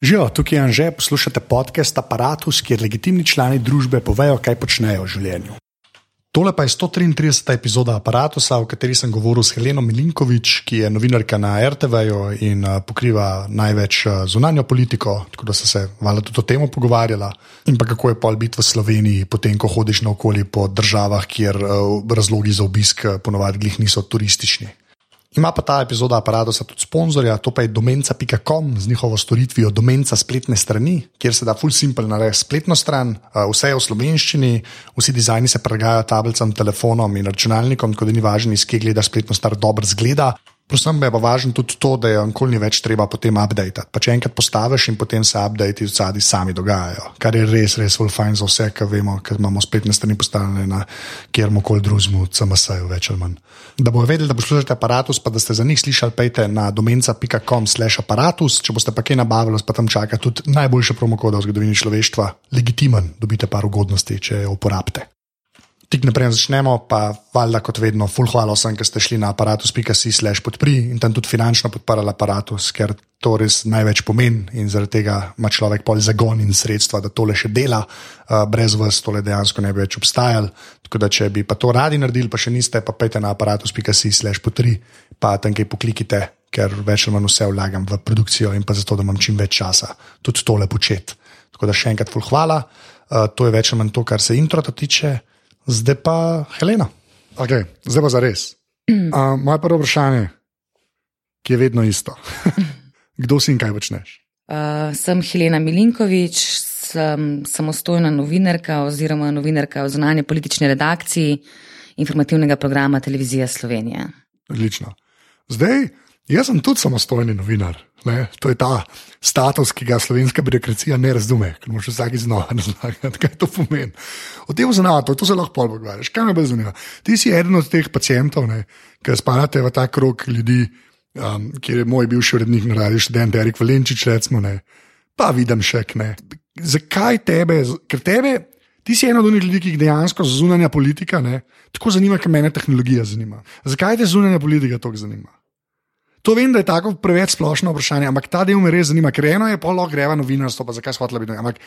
Živijo, tukaj je Anže, poslušate podcast Apparatus, kjer legitimni člani družbe povejo, kaj počnejo v življenju. Tole pa je 133. epizoda Apparatusa, v kateri sem govoril s Heleno Milinkovič, ki je novinarka na RTV-ju in uh, pokriva največ uh, zunanjo politiko, tako da so se valjda tudi o tem pogovarjala. In pa kako je pol biti v Sloveniji, potem ko hodiš naokoli po državah, kjer uh, razlogi za obisk ponovadi niso turistični. Ima pa ta epizoda aparata tudi sponzorja, to pa je domenca.com z njihovo storitvijo domenca spletne strani, kjer se da full simple narediti spletno stran, vse je v slovenščini, vsi dizajni se pregajajo tablicam, telefonom in računalnikom, tako da ni važno, iz kje gledaš spletno stran, dobro zgleda. Predvsem je pa važno tudi to, da je nikoli več treba potem update. Pa če enkrat postaviš in potem se update v zadnji sami dogajajo, kar je res, res zelo fajn za vse, kar vemo, ker imamo spletne strani postavljene na kjerkoli drugemu, CMS-ju več ali manj. Da bomo vedeli, da bo služite aparatus, pa da ste za njih slišali, pejte na domenca.com slash aparatus, če boste pa kaj nabavili, pa tam čaka tudi najboljše promokode v zgodovini človeštva, legitimen, dobite par ugodnosti, če jo uporabite. Tik naprej začnemo, pa valjda kot vedno, full hvala vsem, ki ste šli na aparatus.si/slash podpri in tam tudi finančno podprli aparatus, ker to res največ pomeni in zaradi tega ima človek pol zagon in sredstva, da tole še dela, uh, brez vas tole dejansko ne bi več obstajal. Tako da, če bi pa to radi naredili, pa še niste, pa pejte na aparatus.si/slash podpri, pa tam kaj poklikite, ker več ali manj vse vlagam v produkcijo in pa zato, da imam čim več časa tudi tole početi. Tako da še enkrat full hvala, uh, to je več ali manj to, kar se intro tiče zdaj pa Helena. Okay, zdaj pa za res. Uh, moje prvo vprašanje, ki je vedno isto. Kdo si in kaj počneš? Uh, sem Helena Milinkovič, sem samostojna novinarka oziroma novinarka v zunanji politični redakciji informativnega programa Televizija Slovenija. Odlično. Zdaj, jaz sem tudi samostojni novinar. Ne? To je ta status, ki ga slovenska birokracija ne razume, ker moraš vsake znova razlagati, kaj to pomeni. O tem zanima, to, se lahko pogovarjaš. Kaj me zanima? Ti si eden od teh pacijentov, ki spadate v ta krog ljudi, um, kjer je moj bivši urednik na radiju, študent Erik Valenčič, recimo, ne? pa vidim še ne. Zakaj tebe, ker tebe, ti si eden od njih ljudi, ki jih dejansko zunanja politika, ne? tako zanima, ker mene tehnologija zanima. Zakaj te zunanja politika tako zanima? To vem, da je tako preveč splošno vprašanje, ampak ta del me res zanima, ker eno je polo greva novinarstvo, pa zakaj shvatila biti. Ampak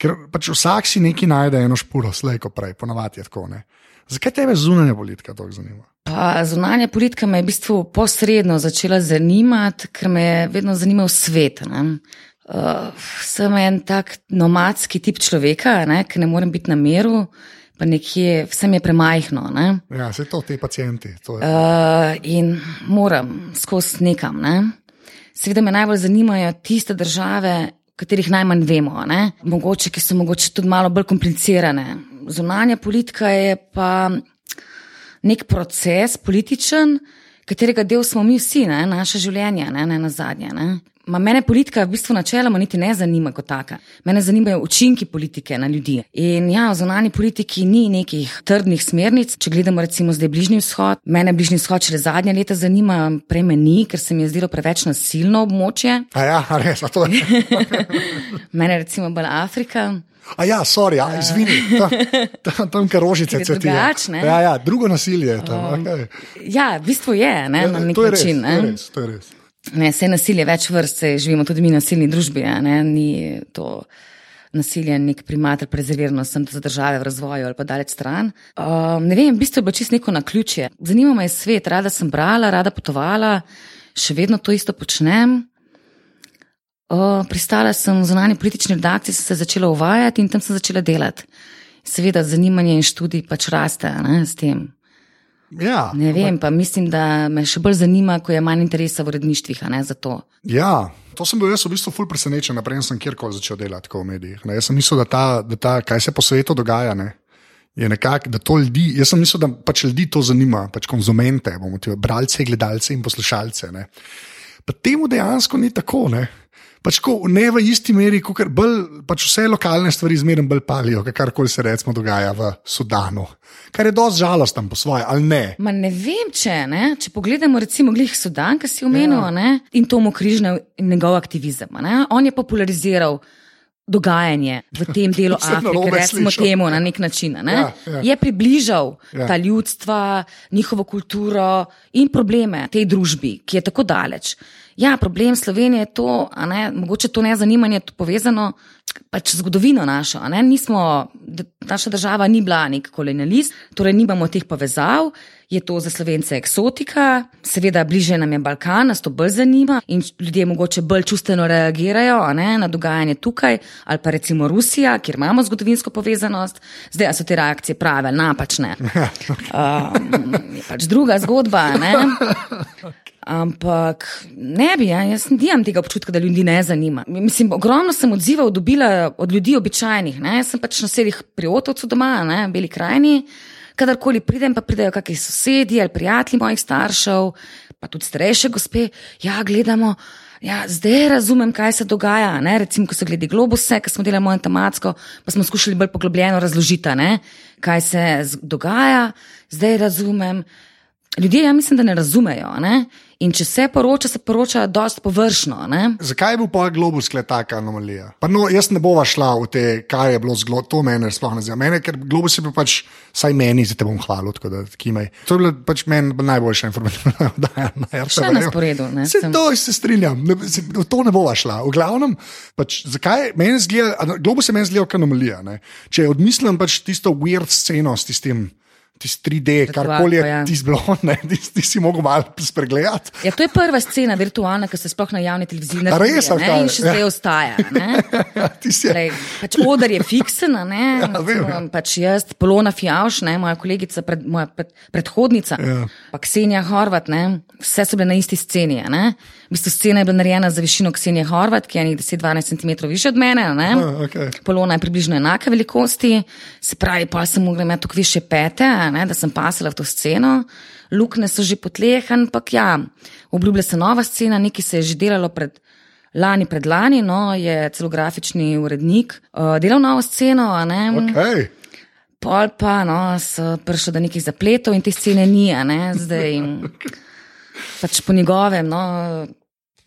ker pač vsak si neki najde eno špuro, slejko prej, ponavadi je tako. Ne? Zakaj tebe zunanja politika tako zanima? Pa, zunanja politika me je v bistvu posredno začela zanimati, ker me je vedno zanimal svet. Uh, sem en tak nomadski tip človeka, ki ne morem biti na meru pa nekje vsem je premajhno. Ne? Ja, se to ti pacijenti. Uh, in moram skozi nekam. Ne? Seveda me najbolj zanimajo tiste države, katerih najmanj vemo, ne? mogoče, ki so mogoče tudi malo bolj komplicirane. Zunanja politika je pa nek proces, političen, katerega del smo mi vsi, ne? naše življenje, ne, ne na zadnje. Ne? Ma mene politika v bistvu načeloma niti ne zanima kot taka. Mene zanimajo učinki politike na ljudi. In ja, v zonani politiki ni nekih trdnih smernic. Če gledamo recimo zdaj Bližnji vzhod, mene Bližnji vzhod še zadnja leta zanima, prej me ni, ker se mi je zdelo preveč nasilno območje. A ja, res, a to je. mene recimo bolj Afrika. A ja, sorry, ja, izvini, tam, tam kar rožice cvetijo. Ja, ja, drugo nasilje je tam. Um, okay. Ja, v bistvu je, ne, na nek način. To je res, to je res. Ne, vse nasilje več vrst, živimo tudi mi v nasilni družbi. Ne, ni to nasilje nek primat, prezervirano sem za države v razvoju ali pa daleč stran. Uh, ne vem, v bistvu je bilo čisto neko na ključje. Zanima me svet, rada sem brala, rada potovala, še vedno to isto počnem. Uh, pristala sem v zunanji politični redakciji, sem se začela uvajati in tam sem začela delati. Seveda, zanimanje in študij pač raste ne, s tem. Ja, ne vem, pa mislim, da me še bolj zanima, ko je manj interesa v uredništvih. Ja, to sem bil jaz v bistvu ful presenečen, prej sem kjerkoli začel delati v medijih. Ne. Jaz sem mislil, da, ta, da ta, kaj se po svetu dogaja. Ne. Je nekako, da to ljudi, jaz sem mislil, da pač ljudi to zanima, pač konzumente, bomo ti bralce, gledalce in poslušalce. Ne. Pa temu dejansko ni tako. Ne pač ko, ne v isti meri, kot pač vse lokalne stvari zmeraj bolj palijo, kar koli se recimo dogaja v Sudanu. Kar je dosti žalostno po svoje, ali ne? Ma ne vem, če, ne? če pogledamo recimo glih Sudan, ki si omenil, ja. in Tomo Križne in njegov aktivizem. Ne? On je populariziral dogajanje v tem delu Afrike, recimo slišal. temu na nek način. Ne? Ja, ja. Je približal Ja. ta ljudstva, njihovo kulturo in probleme tej družbi, ki je tako daleč. Ja, problem Slovenije je to, ne, mogoče to nezanimanje je povezano pač z zgodovino našo. Ne, nismo, naša država ni bila nek kolonialist, torej nimamo teh povezav, je to za slovence eksotika, seveda bliže nam je Balkan, nas to bolj zanima in ljudje mogoče bolj čustveno reagirajo ne, na dogajanje tukaj, ali pa recimo Rusija, kjer imamo zgodovinsko povezanost. Zdaj, so te reakcije prave ali napačne. Um, je pač druga zgodba. Ne? Ampak ne bi, ja, jaz nimam tega občutka, da ljudi ne zanima. Mislim, ogromno sem odzivov dobila od ljudi običajnih. Ne? Jaz sem pač na selih pri otocu doma, ne, v Beli krajini. Kadarkoli pridem, pa pridejo kakšni sosedje ali prijatelji mojih staršev, pa tudi starejše gospe. Ja, gledamo. Ja, zdaj razumem, kaj se dogaja. Ne? Recimo, ko so gledi globuse, ko smo delali mojo tematsko, pa smo skušali bolj poglobljeno razložiti, ne? kaj se dogaja. Zdaj razumem. Ljudje, ja, mislim, da ne razumejo. Ne? In če se poroča, se poroča dosti površno. Ne? Zakaj je bil pa globus le taka anomalija? Pa no, jaz ne bova šla v te, kaj je bilo zelo, to mene sploh ne zanima. Mene, ker globus je bil pač, saj meni, zdaj te bom hvalil, tako da kimaj. To je bila pač meni najboljša informativna oddaja na RTV. Še na sporedu, ne, Se to se strinjam, ne, se, to ne bova šla. V glavnem, pač, zakaj meni zgleda, ano- globus je meni zgleda kot anomalija. Ne? Če odmislim pač tisto weird sceno s tistim. Tisti 3D, karkoli je ja. tisti blond, ne, ti, ti si mogel malo spregledati. Ja, to je prva scena virtualna, ki se sploh na javni televiziji A naredi. res, ali ne, kaj? Še zdaj ostaja. Ne? Ti si je. Lej, pač odar je fiksen, ne. Ja, vem, ja. Pač jaz, Polona Fjauš, ne, moja kolegica, pred, moja pred, predhodnica, Ja. pa Ksenija Horvat, ne, vse so bile na isti sceni. Ne. V bistvu scena je bila narejena za višino Ksenije Horvat, ki je nekaj 10-12 cm više od mene. Ah, okej. Polona je približno enake velikosti, se pravi, pa sem mogla imeti tako više pete, ne, da sem pasala v to sceno. Lukne so že po tleh, ampak ja, obljublja se nova scena, nekaj se je že delalo pred. Lani predlani, no, je celo grafični urednik uh, delal novo sceno, ne. Okay. Pol pa, no, so prišli do nekih zapletov in te scene ni, ne, zdaj. Pač po njegovem, no,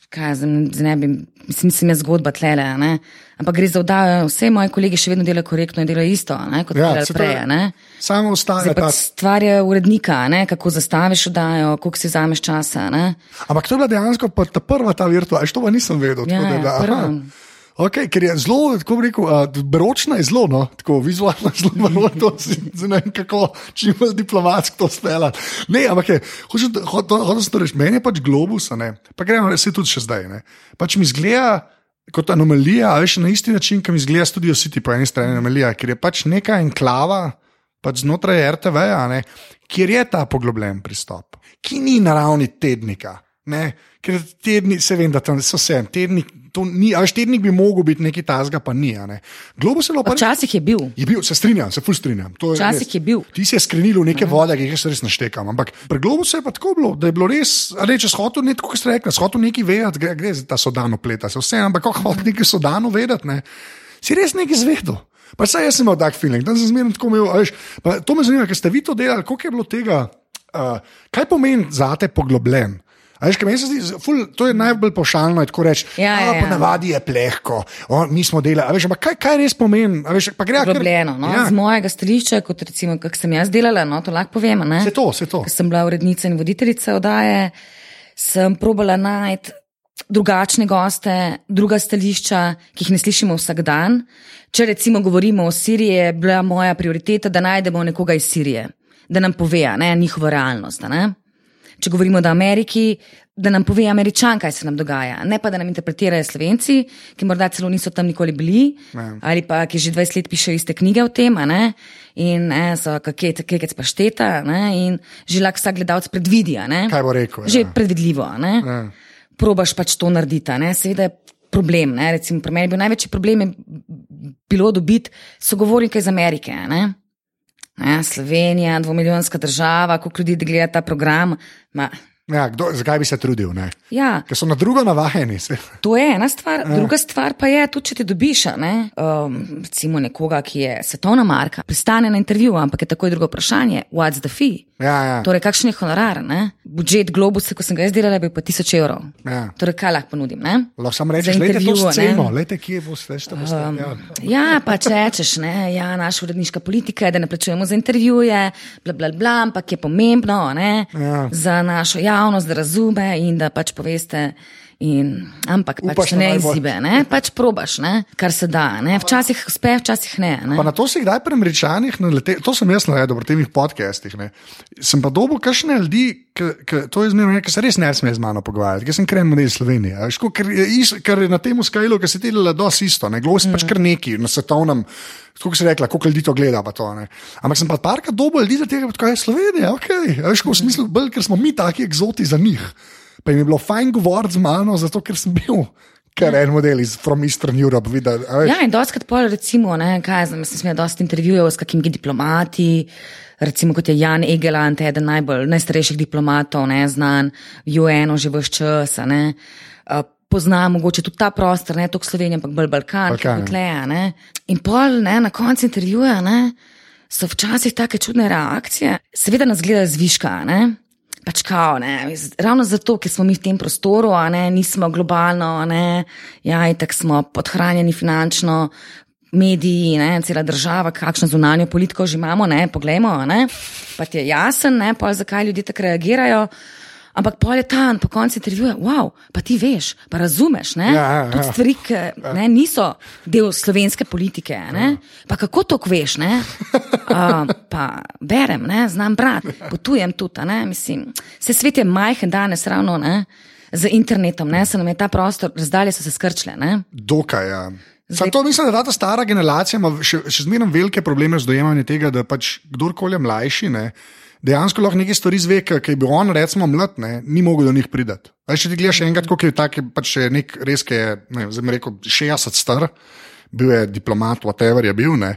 kaj zdaj ne bi, mislim, mislim, je zgodba tlele, ne. Ampak gre za vdajo, vse moji kolegi še vedno delajo korektno in delajo isto, ne, kot Ja, prej, ne. Samo ostane Zdaj ta. pač stvar je urednika, ne, kako zastaviš vdajo, koliko si vzameš časa, ne. Ampak to je bila dejansko ta prva ta virtualna, to pa nisem vedel. Ja, da bila- prva. aha. Okay, ker je zelo, tako bi rekel, beročna je zelo, no, tako vizualno zelo malo, to si ne vem, kako čim bolj diplomatsko to speljati. Ne, ampak je, hočem ho- to- hočem se to reči, meni je pač globus, ne, pa gremo, se tudi še zdaj, ne. Pač mi zgleda kot anomalija, a veš, na isti način, kot mi zgleda Studio City po eni strani anomalija, ker je pač neka enklava, pač znotraj RTV, ne, kjer je ta poglobljen pristop, ki ni na ravni tednika. Ne, ker tedni, se vem, da tam so vse, tednik, ni, až tednik bi mogel biti nekaj tasga, pa ni. a ne. Globus je bilo. Včasih je bil, Je bil, se strinjam, se ful strinjam. Včasih je bil. Ti si je skrenil v neke vode, ki jih res naštekam. Ampak pri globusu je pa tako bilo, da je bilo res, a ne če shotel nekaj, kot ste rekli, shotel nekaj vedeti, gre, gre za ta sodano pleta, se vse, ampak ko hotel nekaj sodano vedeti, ne, si res nekaj zvedel. Pa saj jaz sem imel tak feeling, da sem zmerno tako imel. Veš, pa to me zanima, ker ste vi to delali, koliko je bilo tega, uh, kaj pomeni zate poglobljen. A Veš, kaj meni se zdi, ful, to je najbolj pošaljno, tako reči. Ja, "A, ja, ja. Ponavadi je plehko, o, mi smo delali. Veš, ampak kaj, kaj res pomeni? Veš, gre kar- globljeno. No? Ja. Z mojega stališča, kot recimo, kak sem jaz delala, no, to lahko povem. Ne? Se to, se to. Ko sem bila urednica in voditeljica oddaje, sem probala najti drugačne goste, druga stališča, ki jih ne slišimo vsak dan. Če recimo govorimo o Siriji, je bila moja prioriteta, da najdemo nekoga iz Sirije, da nam pove ne, njihovo realnost. Ne? Če govorimo o Ameriki, da nam pove američan, kaj se nam dogaja, ne pa da nam interpretirajo slovenci, ki morda celo niso tam nikoli bili, Ne. ali pa ki že 20 let pišejo iste knjige o tem, ne, in ne, so kakec pašteta, ne, in že lahko vsak gledalec predvidi, ne. Kaj bo rekel? Že ja. predvidljivo, ne. Ja. Probaš pač to narediti, ne. Seveda je problem, ne. Recimo, pri meni je bil največji problem je bilo dobiti sogovornike iz Amerike, ne. Ne, Slovenija, dvomilijonska država, koliko ljudi gleda ta program. Ma, Ja, kdo, zakaj bi se trudil? Ne? Ja, Ker so na drugo navajeni. se- to je ena stvar. Druga stvar pa je tudi, če ti dobiš, a ne, um, recimo nekoga, ki je svetovna marka, pristane na intervju, ampak je takoj drugo vprašanje: what's the fee? Ja, ja. Torej, kakšen je honorar? Ne? Budžet Globusa, ko sem ga jaz delala, je bil pa tisoč evrov. Ja. Torej, kaj lahko ponudim? Ne? Lahko samo rečeš, da je to sceno, lejte, kje bo vse to Um, postalo. ja, pa če rečeš, ne, ja, naša uredniška politika je, da ne plačujemo za intervjuje, bla, bla, bla, ampak je pomembno ne, Ja. za našo javnost, da razume in da pač poveste. In, ampak Upaš pač ne izzibe, ne? pač probaš, ne? kar se da. Ne? Včasih uspe, včasih ne. ne? Pa na to si kdaj pri američanih naletel, to sem jaz naredil pri teh podcastih. Ne. Sem pa dobil kakšne ljudi, ki to je zmerno, ki se res ne sme z mano pogovarjati, ker sem kren model Slovenije. a veš, ko- Ker je, is, ker je na tem skalu, ki se ti dela dosti isto, ne glo si pač kar neki na svetovnem. Tako se rekla, koliko ljudi to gleda. To, ne. Ampak sem pa parka dobil ljudi, da tega tako je Slovenija, ok. Veš, v smislu, bolj, ker smo mi taki eksoti za njih. Pa jim je bilo fajn govoriti z mano, zato ker sem bil. Ker en model iz From Eastern Europe, videl, Ja, in doskrat pol, recimo, ne, kaj znam, sem imel dosti intervjujev s kakimi diplomati, recimo kot je Jan Egeland, eden najbolj najstarejših diplomatov, ne, znan, v UN-u že vse čas, a ne. Pozna mogoče tudi ta prostor, ne toliko Slovenija, ampak bolj Balkan, Balkan, kot le. a ne. In pol, ne, na koncu intervjuja, ne, so včasih take čudne reakcije. Seveda nas gledajo zviška, ne. Pač kao, ne, ravno zato, ker smo mi v tem prostoru, a ne, nismo globalno, a ne, ja, in tako smo podhranjeni finančno, mediji, ne, cela država, kakšno zunanjo politiko že imamo, ne, poglejmo, ne, pa ti je jasen, ne, pa zakaj ljudje tako reagirajo. Ampak pol je tam, po koncu intervjuja, wow, pa ti veš, pa razumeš, ne? Ja, ja, Tudi ja. stvari, ki ne, niso del slovenske politike, ne? Pa kako to veš, ne? Uh, pa berem, ne, znam brati, potujem tudi, mislim, se svet je majhen danes ravno, ne, z internetom, ne, se nam je ta prostor, razdalje so se skrčile, ne. Dokaj. Ja. Zdaj- Zato mislim, da ta stara generacija ima še, še zmeraj velike probleme z dojemanjem tega, da pač kdorkoli je mlajši. Ne, Dejansko lahko nekaj stvari zve, ki ki je bil on, recimo, mlad, ne, ni mogel do njih priti. Če ti gledaš enkrat, kako je tak, je pač še nek res, ki je, ne, zdaj rekel, 60 star, bil je diplomat, whatever je bil. Ne.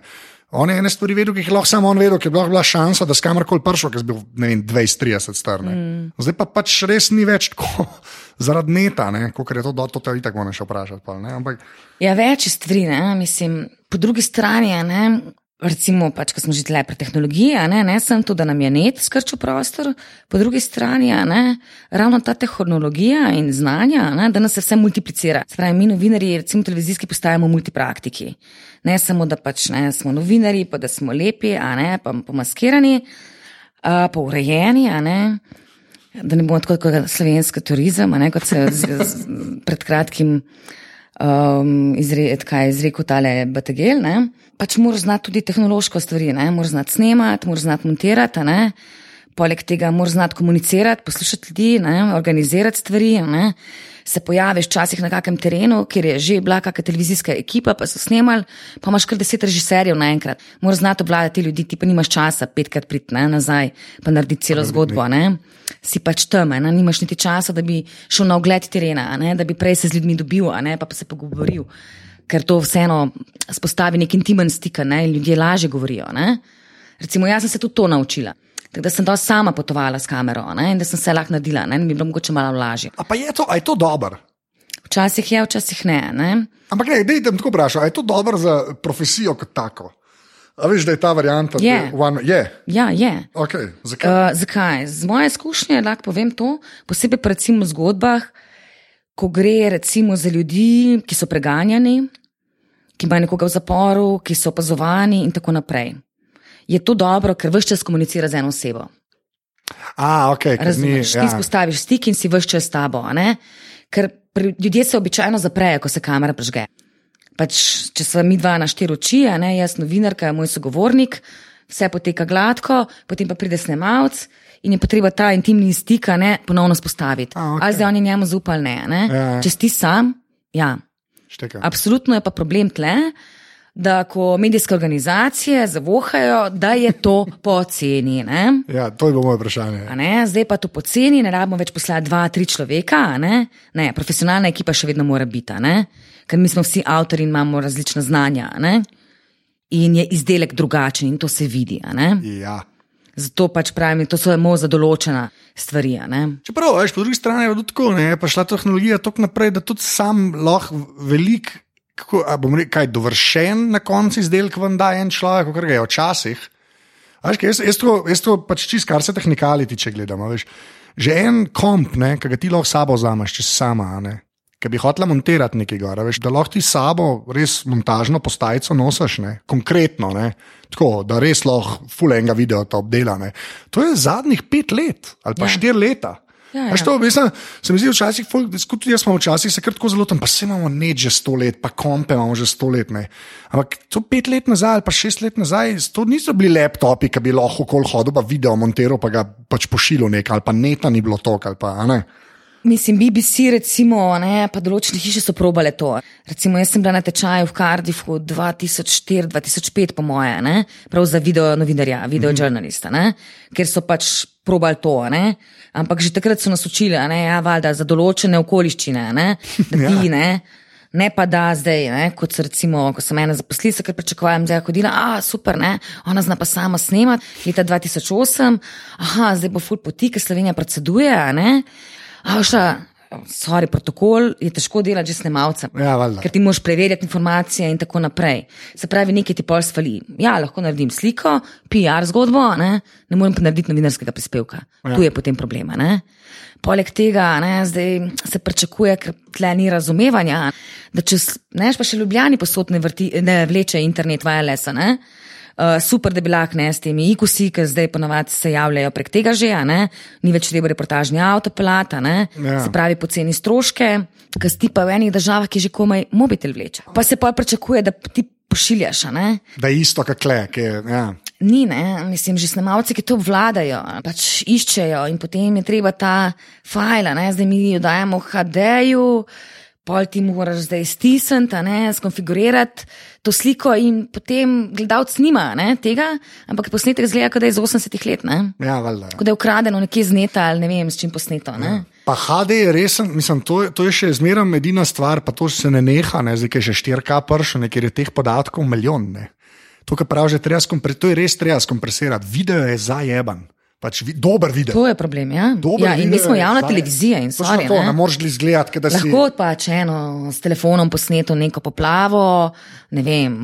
On je ene stvari vedel, ki jih je lahko samo on vedel, ki je lahko bila šansa, da s kamorkoli prišel, ker je bil ne vem, 20-30 star. Mm. Zdaj pa pač res ni več tako zaradi neta, kot je to, da to te itak moraš vprašati. pol, ne, Ampak Ja, več je stvari, ne? mislim, po drugi strani, ne, recimo, pač, ko smo že tle pri tehnologiji, ne, ne samo to, da nam je net skrčil prostor, po drugi strani, ne, ravno ta tehnologija in znanja, ne, da nas se vse multiplicira. Spravi, mi novinari, recimo televizijski, postajamo multipraktiki. Ne samo, da pač ne smo novinari, pa da smo lepi, a ne, pa pomaskirani, a, pa urejeni, a ne. Da ne bomo tako kot slovenski turizem, ne kot se z, pred kratkim um, izre, kaj je izrekel tale Bategel. Ne? Pač moraš znati tudi tehnološko stvari, ne? moraš znati snemati, moraš znati montirati, ne? Poleg tega moraš znati komunicirati, poslušati ljudi, ne? organizirati stvari. Ne? Se pojaviš včasih na kakem terenu, kjer je že bila kakšna televizijska ekipa, pa so snemali, pa imaš kar deset režiserjev naenkrat. Moraš znati obvladati ljudi, ti pa nimaš časa petkrat priti ne, nazaj, pa narediti celo zgodbo. Ne? Si pač tam, ne? nimaš niti časa, da bi šel na ogled terena, ne? da bi prej se z ljudmi dobil, ne? pa, pa se pogovoril. Ker to vseeno spostavi nek intimen stik, ne? in ljudje lažje govorijo. Ne? Recimo, jaz sem se tudi to naučila. Tako da sem dosti sama potovala s kamero ne? in da sem se lahko naredila ne? in bi bilo mogoče malo lažje. A pa je to, a je to dobro? Včasih je, včasih ne. ne? Ampak ne, da idem tako vprašati, je to dobro za profesijo kot tako? A veš, da je ta varianta? da Je. One, je. Ja, je. Okay. Zakaj? Uh, zakaj? Z moje izkušnje lahko povem to, posebej v zgodbah, ko gre recimo za ljudi, ki so preganjani, ki imajo nekoga v zaporu, ki so opazovani in tako naprej. Je to dobro, ker vse čas komunicira z eno osebo. A, okay, ker ni, Razumeš, ja. ti spostaviš stik in si vse čas s tabo. Ker pri, ljudje se običajno zaprejo, ko se kamera prežge. Pač, če smo mi dva na štiri oči, ne jaz, novinarka, moj sogovornik, vse poteka gladko, potem pa pride snemalec in je potreba ta intimni stik ne, ponovno spostaviti. A, okej. Ali zdaj oni njemu zaupali ali ne. ne? Ja, ja. Če si sam, ja. Šteka. Absolutno je pa problem tle, da ko medijske organizacije zavohajo, da je to poceni. ne. Ja, to je bilo moje vprašanje. A Ne, zdaj pa to poceni, ne rabimo več poslati dva, tri človeka. a Ne? Ne, profesionalna ekipa še vedno mora biti, a ne? ker mi smo vsi avtori in imamo različna znanja. a Ne? In je izdelek drugačen in to se vidi. a ne. Ja. Zato pač pravim, to so samo za določena stvari. a Ne? Čeprav, veš, po drugi strani je bilo tako, ne, pa šla tehnologija tako naprej, da tudi sam lahko velik, kako, bom rekel, kaj dovršen na koncu izdelek vam da en človek, kot je včasih. Veš, jaz, jaz, to, jaz to pač čist, kar se tehnikali tiče, gledam. Veš, že en komp, ki ga ti lahko sabo vzameš, če si sama, ki bi hotela montirati nekaj gor, veš, da lahko ti sabo res montažno postajico nosiš, ne, konkretno, ne, tako, da res lahko fulenga video to obdela. Ne. To je zadnjih pet let ali pa ja. štiri leta. Ja, ja. to, mislim, se mi zdi včasih, tudi jaz smo včasih se kar tako zelo tam, pa se imamo neč že sto let, pa kompe imamo že sto let. Ne. Ampak to pet let nazaj ali pa šest let nazaj, to niso bili laptopi, ki bi lahko okol hodil, pa video montiral, pa ga pač pošiljal nekaj, ali pa neta ni bilo to, ali pa ne. Mislim, BBC, recimo, ne, pa določene hiše so probale to. Recimo, jaz sem bila na tečaju v Cardiffu 2004-2005, po moje, ne, prav za video novinarja, video žurnalista, ne, ker so pač probali to. Ne. Ampak že takrat so nas učili, a ne, ja, valjda, za določene okoliščine, ne, da ti ne. Ne pa da zdaj, ne, kot so recimo, ko sem ena zaposlila, ker pričakujem, da je hodila, a super, ne, ona zna pa sama snemati, leta 2008, aha, zdaj bo ful poti, ker Slovenija predseduje, a ne. A šta, sorry, protokol je težko delati že snemalcem. Ja, valjda. Ker ti moraš preverjati informacije in tako naprej. Se pravi, nekaj ti pol svali. Ja, lahko naredim sliko, PR zgodbo, ne, ne morem pa narediti novinarskega prispevka. Ja. Tu je potem problema. Ne. Poleg tega ne, zdaj se pričakuje, ker tle ni razumevanja, da če ne, pa še Ljubljani posod ne, vrti, ne vleče internet wireless. Ne. Uh, super, lahko ne s temi ikusi, ker zdaj ponovadi se javljajo prek tega že, ne? ni več treba reportažni avto pelata, ne? Ja. se pravi poceni stroške, ker ti pa v enih državah, ki že komaj mobitel vleče. Pa se pa pričakuje, da ti pošiljaš, ne? Da je isto, kot kle. ki je, Ja. Ni, ne, mislim, že snemalci, ki to obvladajo, pač iščejo in potem je treba ta fajl, a ne, zdaj mi jo dajemo v HD-ju, pol ti moraš zdaj stisniti, ne, skonfigurirati to sliko in potem gledalec nima ne, tega, ampak posnetek zgleda, kot da je iz 80-ih let, ne. Ja, valjda. Kot da je ukradeno nekje z neta ali ne vem, s čim posneto. Ne? Pa HD je resen, mislim, to, to je še zmeraj edina stvar, pa to se ne neha, ne, zdaj je še 4K pršo, ker je teh podatkov milijon. Ne. To, kar pravi, to je res treba skompresirati. Video je zajeban, pač vi, dober video. To je problem, ja. Dober ja mi smo javna zaje- televizija in stvari. to, ne moreš izgledati, da si. Lahko pa če eno s telefonom posneto neko poplavo, ne vem,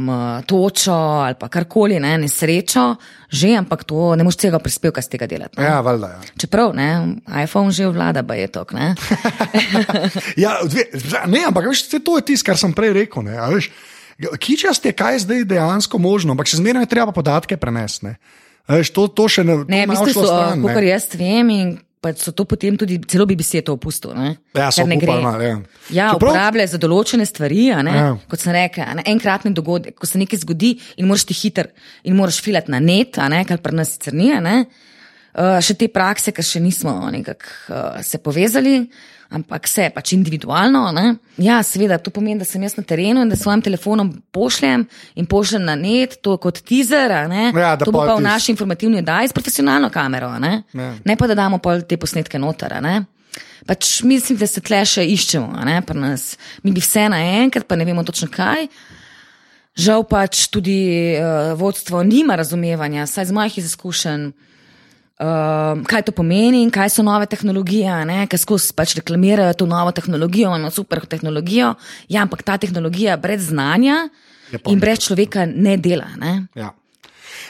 točo ali pa karkoli, ne, nesrečo, že, ampak to ne moš celega prispevka z tega delati. Ne. Ja, valjda. Ja. Čeprav, ne, iPhone že vlada, pa je to, ne. Ja, dve, ne, ampak veš, to je tisto, kar sem prej rekel. Ne, kičast je, kaj je zdaj dejansko možno, ampak še zmeraj je treba podatke prenesti. Veš, to, to še ne, Ne, v bistvu so, stran, ne. kot jaz vem, in pač so to potem tudi, celo BBC je to opustil. Ne? Ja, so Ker ne gre. ja. Ja, Čeprav- uporabljajo za določene stvari, a ne, Ja. kot a ne, enkratni dogodek, ko se nekaj zgodi in moraš ti hiter in moraš filati na net, ne, kar pri nas sicer ni. Uh, še te prakse, ker še nismo nekako uh, se povezali, ampak vse pač individualno. Ne? Ja, seveda, to pomeni, da sem jaz na terenu in da s svojim telefonom pošljem in pošljem na net, to kot teaser. Ja, to bo pa v naši informativni oddaji s profesionalno kamero. Ne? Ja. ne pa da damo pol te posnetke noter. Pač mislim, da se tle še iščemo, a ne, pri nas. Mi bi vse naenkrat, pa ne vemo točno kaj. Žal pač tudi uh, vodstvo nima razumevanja, saj z mojih izkušenj, uh, kaj to pomeni in kaj so nove tehnologije, ker skozi pač reklamirajo to novo tehnologijo, imamo super tehnologijo, ja, ampak ta tehnologija brez znanja in brez človeka ne dela. Ne. Ja.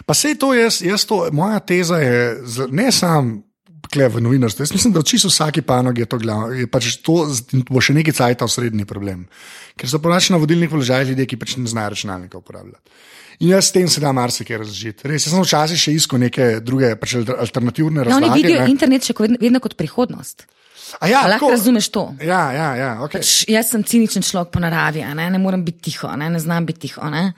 Pa sej to jaz, jaz to, moja teza je ne sam. Kle v novinarstvu. Jaz mislim, da v čisto vsaki panogi je to glavno. Je pač to bo še nekaj cajt osrednji problem. Ker so ponači na vodilnih položajih ljudje, ki pač ne znajo računalnika uporabljati. In jaz s tem se da marsikaj razložiti. Res, jaz sem včasih še iskal neke druge pač alter- alternativne Ja, oni razlage. vidijo ne. internet še vedno, vedno kot prihodnost. A ja, A lahko tako- razumeš to? Ja, ja, ja. Okay. Pač jaz sem ciničen človek po naravi, ne, ne morem biti tiho, ne, ne znam biti tiho. Ne.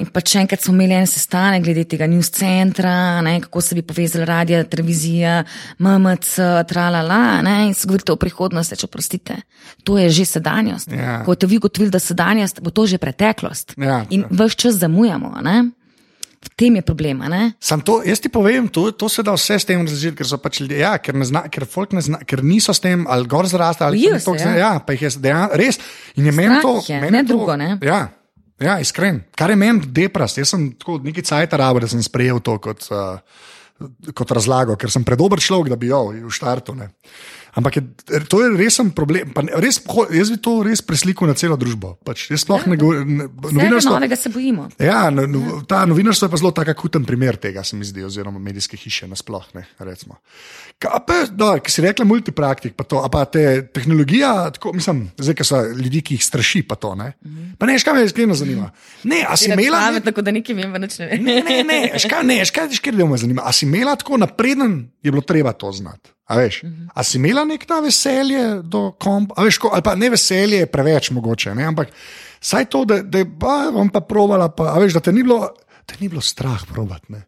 In pa če enkrat smo imeli en sestanek glede tega news centra, ne, kako se bi povezali radio, televizija, MMC, tralala, ne, in se govorite o prihodnosti, če oprostite. To je že sedanjost. Ja. Ko boste vi ugotovili, da sedanjost, bo to že preteklost. Ja, in vse čas zamujamo. Ne. V tem je problem. Sam to, jaz ti povem, to, to se da vse s tem razložiti, ker so pač ljudje, ja, ker, ne zna, ker, ne zna, ker niso s tem ali gor zrasli ali se, toliko ja. ja, pa jih je dejan, res. In je meni Strah to, jih je, meni ne to- drugo, ne. Ja, ja, iskren. Kar je meni deprast, jaz sem tako nekaj cajt rabo, da sem sprejel to kot. Uh, kot razlago, ker sem predober človek, da bi jo v štartu. Ne. Ampak je, to je resen problem. Pa ne- Res, jaz bi to res preslikal na celo družbo. Pač, jaz sploh ne govorim. Novinarstvo, novega se bojimo. ja, no, no, ta novinarstvo je pa zelo tak akuten primer tega, se mi zdi, oziroma medijske hiše nasplošno. Ki si rekla, multipraktik, pa to, pa te tehnologija, tako, mislim, zdaj, ki so ljudi, ki jih straši, pa to. Ne, pa ne, škaj me iskreno zanima. Ne, a si imela. Pamet, tako da nekaj vem, več ne vem. Ne, ne, ne, škaj, ne, škaj, škaj me zanima. A si imela tako napreden, je bilo treba to znati. A, veš, a si imela nek ta veselje do kompa, a veš, ko, ali pa ne veselje, je preveč mogoče, ne, ampak saj to, da, da ba, bom pa provala, pa, veš, da te ni bilo, te ni bilo strah provat. Ne.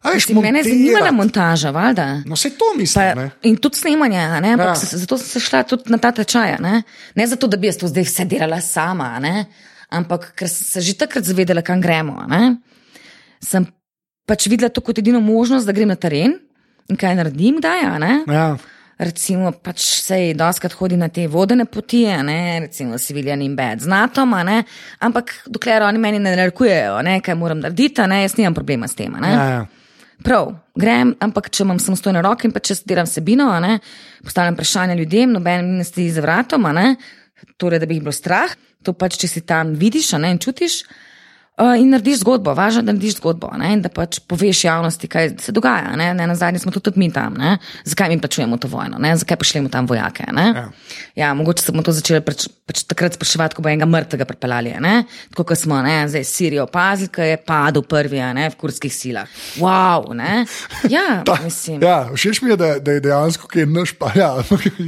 A veš, Mislim, Mene je zanimala montaža, valjda. No, se to Pa, mislim. ne. in tudi snemanje, ne, ampak Ja. ja. zato sem se šla tudi na ta tečaj. Ne? ne zato, da bi jaz to zdaj vse delala sama, ne? ampak ker sem se že takrat zavedala, kam gremo. ne. Sem pač videla to kot edino možnost, da grem na teren in kaj naredim, da je. Ja. Recimo, pač sej doskrat hodi na te vodene poti, ne, recimo Civilian in Bad z NATO, ampak dokler oni meni ne narekujejo, ne, kaj moram narediti, ne, jaz nimam problema s tem. Ja, ja. Prav, grem, ampak če imam samostojne roke in pa če delam sebino, ne, postavljam vprašanja ljudem, noben ne stoji za vratom, ne, torej, da bi jih bilo strah, to pač, če si tam vidiš ne, in čutiš. Uh, in narediš zgodbo, važno je, da narediš zgodbo ne, in da pač poveš javnosti, kaj se dogaja. Ne, ne, na zadnje smo tudi, tudi mi tam, ne, zakaj mi plačujemo to vojno, ne, zakaj pošljemo tam vojake. Ne. Ja. Ja, mogoče smo to začeli pač, pač takrat spraševati, ko bo enega mrtvega pripeljali. Ne? Tako kot smo ne, zdaj Sirijo opazili, ki je padel prvi ne, v kurskih silah. Wow, ne? Ja, Ta, mislim. ja, všeč mi je, da, da je dejansko, ki je naš, pa ja,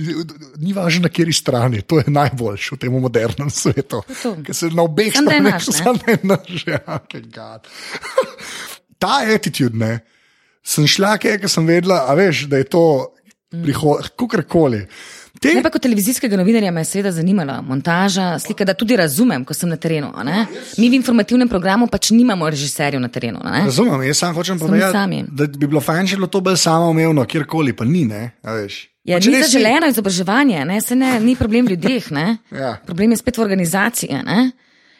ni važno na kateri strani, to je najboljš v tem modernem svetu. Ker se na obeh straneh samo da je ja, okay, God. Ta attitude, ne, sem šla, ker sem vedela, a veš, da je to prihodnost, kakorkoli. Te, Ne, pa kot televizijskega novinarja me je seveda zanimala montaža, slika, da tudi razumem, ko sem na terenu. ne. Mi v informativnem programu pač nimamo režiserjev na terenu. ne. Razumem, jaz sam hočem povedati, da bi bilo fajn, če bi bilo to bolj samoumevno, kjerkoli, pa ni, ne, a veš. Ja, ni zaželeno izobraževanje, ne? se ne, ni problem v ljudeh. ne. Ja. Problem je spet v organizaciji. ne.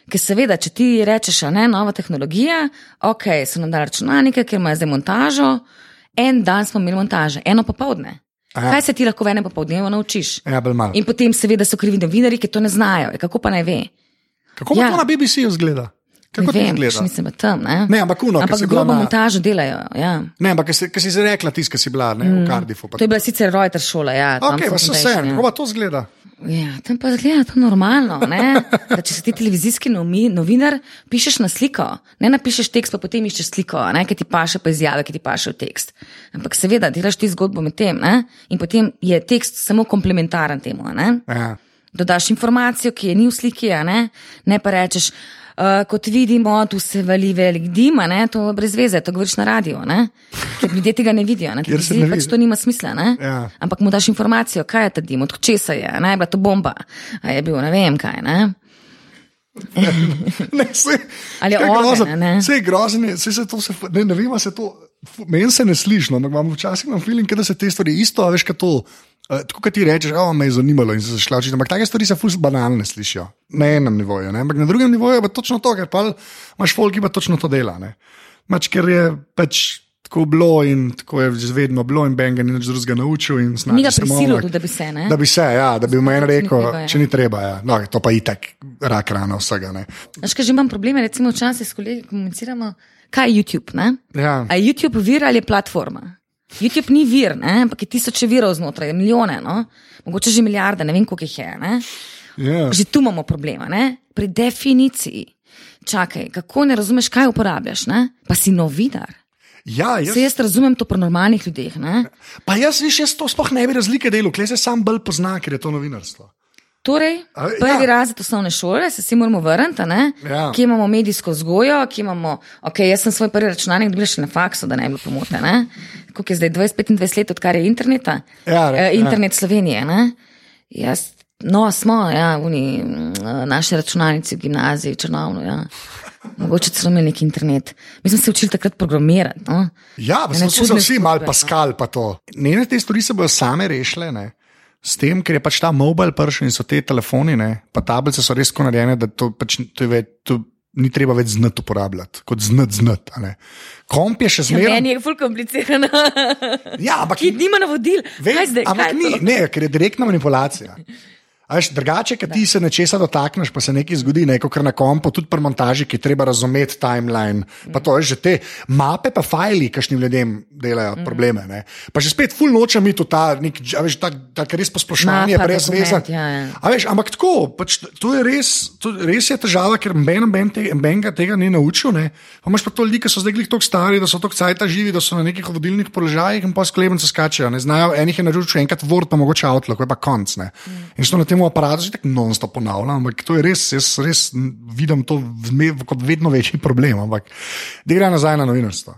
Ker seveda, če ti rečeš, a ne, nova tehnologija, ok, so nam dali računalnike, ker imajo zdaj montažo, en dan smo imeli montaže, eno popovdne. Aha. Kaj se ti lahko v enem popovdnevu naučiš? Ja. In potem seveda so krivi novinari, ki to ne znajo. Ja, Kako pa naj ve? Kako Ja. to na BBC-ju zgleda? Kako ne vem, še nisem v tem. Ne, Ne, ampak ker ampak grobo na- montažo delajo. Ja. Ne, ampak ker si, zdaj rekla, ki si bila ne, v Cardiffu. Pa To je bila sicer Reuters šola. Ja, tam Ok, pa so foundation, vse, ja. kako pa to zgleda? Ja, tam pa zgleda to normalno. ne. Da, če si ti televizijski novi, novinar, pišeš na sliko, ne napišeš tekst, pa potem iščeš sliko, ne, ki ti paše, pa izjave, ki ti paše v tekst. Ampak seveda, delaš ti zgodbo med tem ne, in potem je tekst samo komplementaren temu. Ne. Ja. Dodaš informacijo, ki je ni v sliki, ne, ne pa rečeš. Uh, kot vidimo, tu se vali velik dim, a ne, to je brez veze, to govoriš na radiju, ne? ker ljudje tega ne vidijo. Se televiziji ne pač vidi. to nima smisla. Ne? Ja. Ampak mu daš informacijo, kaj je ta dim, od česa je, ne, je bila to bomba, a je bil ne vem kaj. Ne? Ne, se, Ali je grozno? Saj je grozno, saj se to, se, ne, ne vem, se to, meni se ne sliši, no, ampak imam včasih imam feeling, da se te stvari isto, a veš, kot to. Uh, tako kot ti rečeš, da me je zanimalo in se zašla učiti. Ampak take stvari se fus banalne slišijo. Na enem nivoju, ne? ampak na drugem nivoju je pa točno to, ker pa imaš folk, ki pa točno to dela. ne. Pač, ker je pač tako bilo in tako je že vedno bilo in Benga ni nič drugega naučil. Ni ga snađi se prisilil, malo, tudi, da bi se. Ne? Da bi se, ja, da bi mu en rekel, če ni treba. Ja. No, to pa itak rak rana vsega. Veš, že imam probleme, recimo včasih s kolegi komuniciramo, kaj je YouTube. Ne? Ja. A je YouTube vir ali je platforma? YouTube ni vir, ne? ampak je tisoče virov znotraj, milijone, no? mogoče že milijarde, ne vem koliko jih je. Ne? Ja. Že tu imamo problema, ne? pri definiciji. Čakaj, kako ne razumeš, kaj uporabljaš, ne? pa si novinar. Ja, jaz, Se jaz razumem to pri normalnih ljudeh. Ne? pa jaz, viš, jaz to sploh ne bi razlike delal, klej se sam bolj pozna, ker je to novinarstvo. Torej, A, prvi ja. razred osnovne šole, se vsi moramo vrniti, ne? Ja. kje imamo medijsko vzgojo, kje imamo, ok, jaz sem svoj prvi računalnik dobil še na faksu, da ne bi bilo pomote. ne. Koliko je zdaj 20-25 let, odkar je interneta? Ja, re- Eh, internet Slovenije. Ne? Jaz, no, smo, ja, oni, naši računalnici v gimnaziji, v Črnovnu. Ja. Mogoče celo imeli neki internet. Mi smo se učili takrat programirati. No? Ja, pa Ene so se vsi mal zgodbe, paskal pa to. Njene te stvari se bodo same rešile, ne. S tem, ker je pač ta mobil prišel in so te telefoni, ne, pa tablice so res tako narejene, da to, pač, to je to ni treba več znati uporabljati, kot znati znati. Komp je še Ja, zmeraj. meni je ful komplicirano. Ja, ampak Ki nima navodil. Vem, Kaj zdaj? ampak je ni, to? ne, ker je direktna manipulacija. A Veš, drugače, ker ti se nečesa dotakneš, pa se nekaj zgodi, ne, kot na kompu, tudi pri montaži, ki treba razumeti timeline. Pa to je že te mape, pa fajli, kašnim ljudem delajo probleme. Ne. Pa že spet ful nočem iti v ta, nek, a veš, ta, ta res posploševanje, brez veze. ja, ja. A veš, ampak tako, pač, to je res, to res je težava, ker noben ben te, benga tega ni naučil. Ne. Pa imaš pa to ljudi, ki so zdaj glih tako stari, da so tako cajta živi, da so na nekih vodilnih položajih in pa sklepence skačejo. Ne znajo, enih je naročil enkrat Word, pa mogoče Outlook, pa konc. Ne. In što na tem aparatu že tako non-stop ponavljam, ampak to je res, jaz res vidim to kot vedno večji problem. Ampak da gre nazaj na novinarstvo.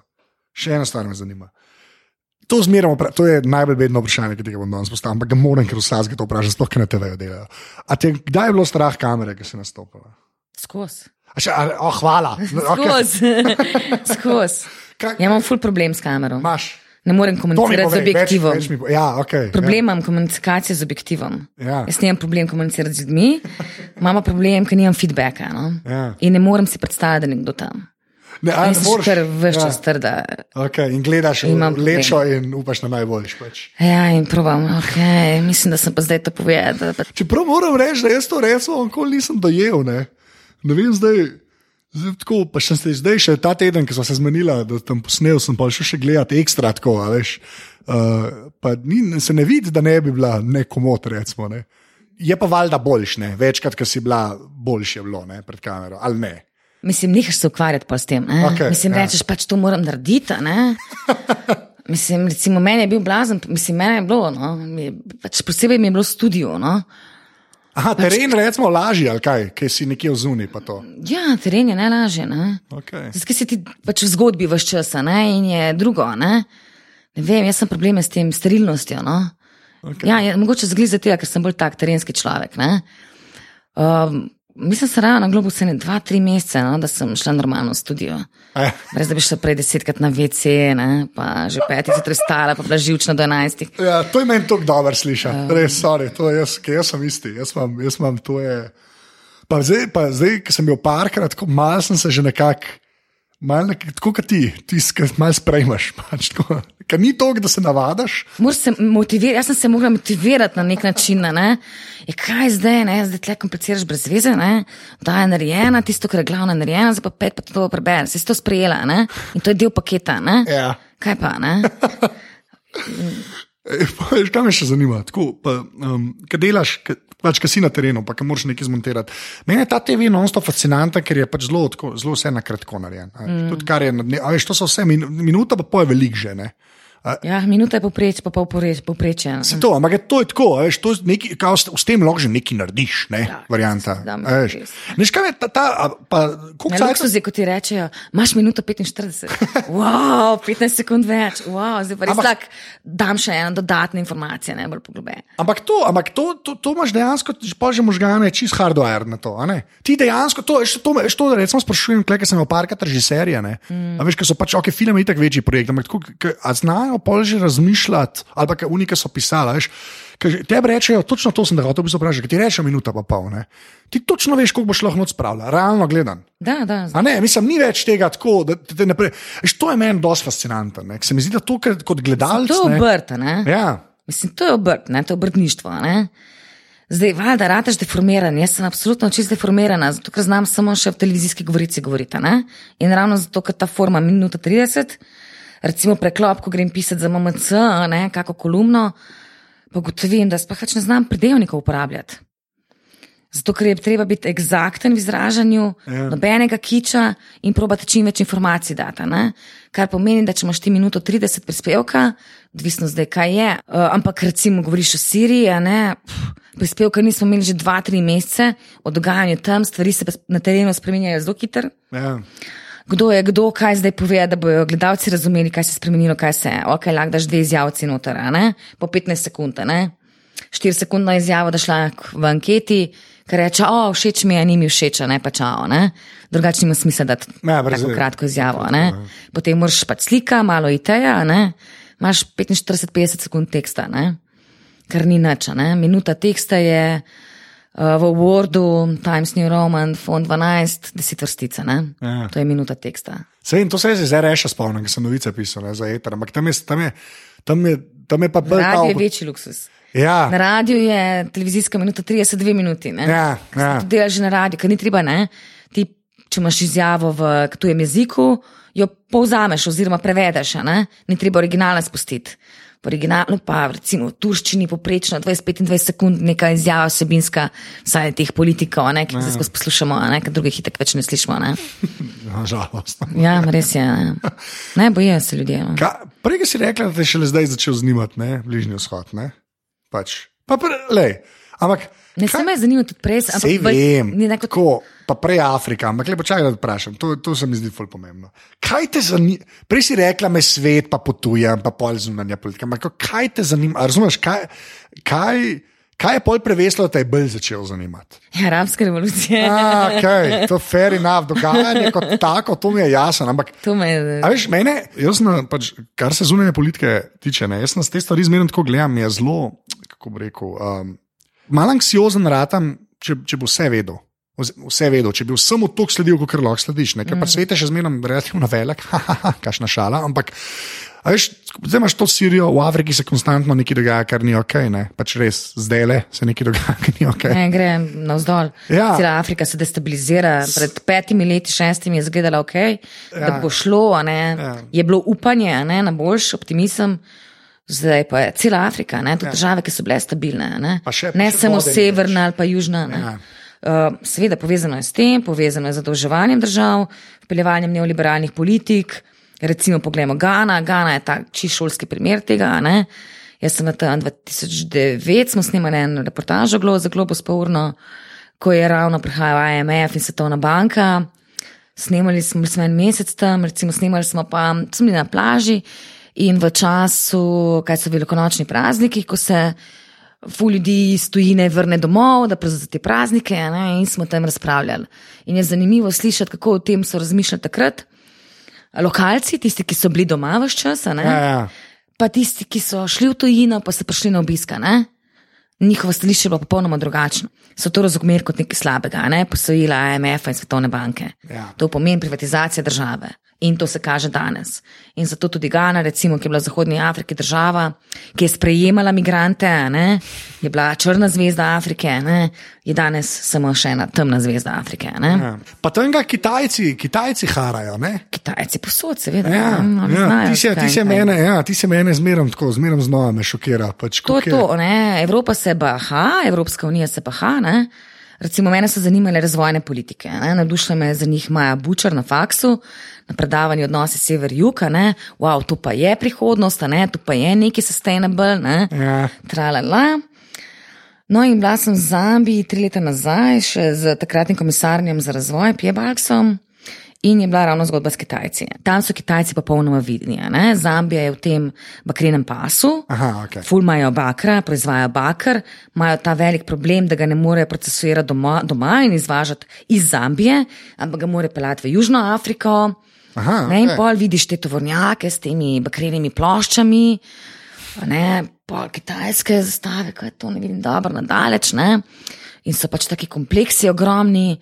Še ena stvar me zanima. To, zmeramo, to je najbolj vedno vprašanje, ki ga bom danes postavil, ampak ga moram, ker vsak to vpraša, sploh na TV-ju delajo. A te, kdaj je bilo strah kamere, ki si nastopila? Skozi. A še, a, oh, hvala. Okay. Skozi. Skozi. Kaj- Ja, imam ful problem s kamero. Imaš. Ne morem komunicirati z povej, več, objektivom. več mi po- Ja, okay, Problem imam komunikacije z objektivom. Ja. Jaz nimam problem komunicirati z ljudmi, imam problem, ker nimam feedbacka. No? Ja. In ne morem si predstavljati, da je nekdo tam. Ne, ne moreš- kar vse ja. čas trda. Okay, in gledaš problem. lečo in upaš na najboljši. Pač. Ja, in probam, okay, mislim, da sem pa zdaj to povedal. Čeprav moram reči, da jaz to resno nikoli nisem dojel. Ne, ne vem zdaj. Tako, pa še zdaj, zdaj, še ta teden, ki smo se zmenili, da tam posnel, sem pa šel še gledati ekstra tako. Veš, uh, pa ni, se ne vidi, da ne bi bila nekomot, recimo. Ne. Je pa valjda boljš, ne. večkrat, ker si bila boljš, je bilo ne, pred kamero, ali ne. Mislim, nihaš se ukvarjati pa s tem. Ne? Okej, mislim, ja. rečeš pač to moram narediti. Mislim, recimo, meni je bil blazen, mislim, meni je bilo, no, mi pač posebej mi je bilo v studiu. No. Aha, teren recimo lažji, ali kaj, ki si nekje v zuni. pa to. Ja, teren je najlažje. Ne? Okay. Zdaj si ti pač v zgodbi vse čas, ne? in je drugo. Ne? ne vem, jaz sem probleme s tem sterilnostjo. No? Okay. Ja, je, mogoče zgleda zato, ker sem bolj tak terenski človek. ne. Um, mislim, da sem rada na globu se ne dva, tri mesece, no, da sem šla normalno v studio. Eh, Brez da bi šla prej desetkrat na WC, ne? pa že petih zjutraj stala, pa bila živčna do enajstih. ja, to je meni tako dobro slišati. Res, sorry, to je jaz, jaz sem isti. Jaz imam, jaz imam to je. Pa zdaj, pa zdaj, ki sem bil parkrat, malo sem se že nekako. Mal tako kot ti, ti malo sprejmaš. Pač, tako. Ker ni to, da se navadaš. Se jaz sem se mogla motivirati na nek način. Ne? Je, kaj zdaj, ne? zdaj tle kompliciraš brez veze, ne? da je narejena, tisto, kar je glavna narejena, zdaj pa pet pa to prebereš, si to sprejela ne? in to je del paketa. Ne? Ja. Kaj pa, ne? Kaj me še zanima? Tako, pa, um, kaj delaš, kaj, pač, kaj si na terenu, pa kaj moraš nekaj zmontirati. Meni je ta TV non-stop fascinanta, ker je pač zelo, tako- zelo vse na kratko narejen. Mm. Tudi, kar je, na dne- a veš, to so vse min, minuta, pa je velik že. Ne? Ja, minuta je popreč, pa pol poprečje. Se to, ampak to je tako, a veš, to je neki, kao, s, s tem lahko že nekaj narediš, ne, Ja, varianta. da, a Veš, kaj je ta, ta a, pa, koliko Na cajta- luksuzi, ko ti rečejo, imaš minuto 45, wow, 15 sekund več, wow, zdaj pa res Ampak- tako, dam še eno dodatno informacijo, ne bolj poglobljeno. Ampak to, ampak to, to, to imaš dejansko, pa že možgane, čist hardware na to. a ne? Ti dejansko to, veš, to, veš, to recimo sprašujem, ker sem imel parkrat režiserja. Mm. Veš, ker so pač, ok, film je itak večji projekt, ampak tako, a znajo pol že razmišljati, ali pa kaj unike so. Veš, že tebi rečejo, točno to sem da hotel bi se vprašati, ker ti rečejo minuta pa pol. Ne? Ti točno veš, koliko boš lahko noč spravljal, realno gledan. Da, da, A ne, mislim, ni več tega tako, da te naprej. Veš, to je meni dosti fascinantno. ne, Se mi zdi, da to, kot gledalec. to je ne, obrt, ne? Ja, Mislim, to je obrt, ne? to je obrtništvo. Ne? Zdaj, valjda, rataš deformiran, jaz sem absolutno čist deformirana, zato ker znam samo še v televizijski govorici govoriti. Ne? In ravno zato, ker ta forma minuta 30, recimo preklop, ko grem pisati za MMC, ne, kako kolumno, pa gotovim, da sploh več ne znam pridevnikov uporabljati. Zato, ker je treba biti eksakten v izražanju, ja. nobenega kiča in probati čim več informacij dati. Ne? Kar pomeni, da če imaš ti minuto 30 prispevka, odvisno zdaj, kaj je. Uh, ampak recimo, govoriš o Siriji, ne. Pff, prispevka nismo imeli že 2-3 mesece, o dogajanju tam, stvari se na terenu spremenjajo zelo hitro. ja. Kdo je kdo, kaj zdaj pove, da bodo gledalci razumeli, kaj se je spremenilo, kaj se je. Ok, lahko daš dve izjavci noter, po 15 sekund, ne. 4 sekundno izjavo, da šla v anketi, ker reče, o, všeč mi je, ni mi všeč, ne pa čao, ne. Drugače nima smisla dati Ja, tako kratko izjavo, ne. Potem moraš pač slika, malo ideja, a ne. Imaš 45-50 sekund teksta, ne. Kar ni nič, ne. Minuta teksta je v Wordu, Times New Roman, Fond 12, 10 vrstica, ne? Ja. To je minuta teksta. Sej, to se je zdaj reša spomnim, ker sem novice pisal ne, za eter, ampak tam je, tam je, tam je, tam je pa bolj Radio je večji luksus. Ja, Na radiju je televizijska minuta 32 minuti. Ne? ja, ja. Delaš že na radiju, ker ni treba, ne? Ti, če imaš izjavo v tujem jeziku, jo povzameš oziroma prevedeš, ne? ni treba originala spustiti. V originalu pa recimo v turščini poprečno 20-25 sekund neka izjava vsebinska, vsaj teh politikov, ne, ki jih zdaj skozi poslušamo, a ne, ker drugih itak več ne slišimo. Ne? Nažalost. Ja, res je. Ne, ne bojijo se ljudje. No. Ka- Prej si rekla, da te je šele zdaj začel zanimati, ne, bližnji vzhod. Ne? Pač. Pa pre, lej, ampak. Ne kaj- se me zanima tudi prej, ampak Sej vem, ni neko- tako, pa prej Afrika, ampak lepo čakaj, da vprašam, to, to se mi zdi ful pomembno. Kaj te zanima? Prej si rekla, me svet, pa potujem, pa pol zunanja politika. Ampak kaj te zanima? Razumeš, kaj, kaj, kaj je pol preveslo, da te je bolj začel zanimati? Ja, Arabska revolucija. A, okay, to je fair enough, dogajanje kot tako, to mi je jasno. Ampak To me je. A veš, mene, jaz, na, pač, kar se zunanje politike tiče, ne, jaz na te stvari zmerno tako gledam, je zelo, kako bi rekel, um, malo anksiozen ratam, če, če bo vse vedel. Vse vedel, če bi vsemu toliko sledil, kot lahko slediš. Ne? Ker mm. pa svet je še zmeraj relativno velik, kašna šala. Ampak, a veš, zdaj imaš to Sirijo, v Afriki se konstantno nekaj dogaja, kar ni ok. Ne? Pač res, zdaj le se nekaj dogaja, kar ni ok. Ne, gre navzdol. Ja. Cela Afrika se destabilizira. Pred petimi leti, šestimi je izgledala ok, ja. da bo šlo. Ja. Je bilo upanje ne, na boljši optimizem. Zdaj pa je cela Afrika, ne, tudi ja. države, ki so bile stabilne. Ne, Pa še- pa ne še samo vode ni severna ali pa južna. ne. Ja. Uh, seveda povezano je s tem, povezano je z zadolževanjem držav, vpeljevanjem neoliberalnih politik. Recimo, poglejmo Gana. Gana je tak čisto šolski primer tega. Ne? Jaz sem na tem 2009 smo snemali eno reportažo Glo za Globus pa urno, ko je ravno prihajal IMF in Svetovna banka. Snemali smo, bili smo en mesec tam, recimo snemali smo pa, smo bili na plaži in v času, kaj so velikonočni prazniki, ko se ful ljudi iz tujine vrne domov, da za te praznike ne, in smo tam razpravljali. In je zanimivo slišati, kako o tem so razmišljali takrat. Lokalci, tisti, ki so bili doma vse čas, ne, Ja, ja. pa tisti, ki so šli v tujino, pa so prišli na obiska. Ne? Njihovo stališče je bilo popolnoma drugačno. So to razumeli kot nekaj slabega, ne? posojila IMF-a in Svetovne banke. Ja. To pomeni privatizacija države. In to se kaže danes. In zato tudi Gana, recimo, ki je bila v Zahodnji Afriki država, ki je sprejemala migrante, ne, je bila črna zvezda Afrike, ne, je danes samo še ena temna zvezda Afrike. Ne. Ja. Pa tam ga Kitajci, Kitajci harajo. Ne? Kitajci posod, seveda. Ja, ne, ja, znajo, ti se, ti se mene, ja, ti se mene zmeram tako, zmeram znova me šokira. Pač, To je- to, ne? Evropa se baha, Evropska unija se baha. Ne? Recimo, mene so zanimale razvojne politike. ne. Navdušila me je za njih Maja Bučar na faksu, na predavanju odnosi sever-jug. Wow, to pa je prihodnost, ne? to pa je neki sustainable. Ne? Ja. Tralala. No, in bila sem v Zambiji tri leta nazaj, še z takratnim komisarjem za razvoj, Piebalksom. In je bila ravno zgodba s Kitajci. Tam so Kitajci popolnoma vidni. ne. Zambija je v tem bakrenem pasu, Aha, ok. Ful imajo bakra, proizvajajo bakar, imajo ta velik problem, da ga ne morejo procesirati doma, doma in izvažati iz Zambije, ampak ga morajo pelati v Južno Afriko. Aha, ne, in okej. pol vidiš te tovornjake s temi bakrenimi ploščami, ne, pol kitajske zastave, kaj je to, ne vidim dobro, nadaleč, ne. In so pač taki kompleksi ogromni,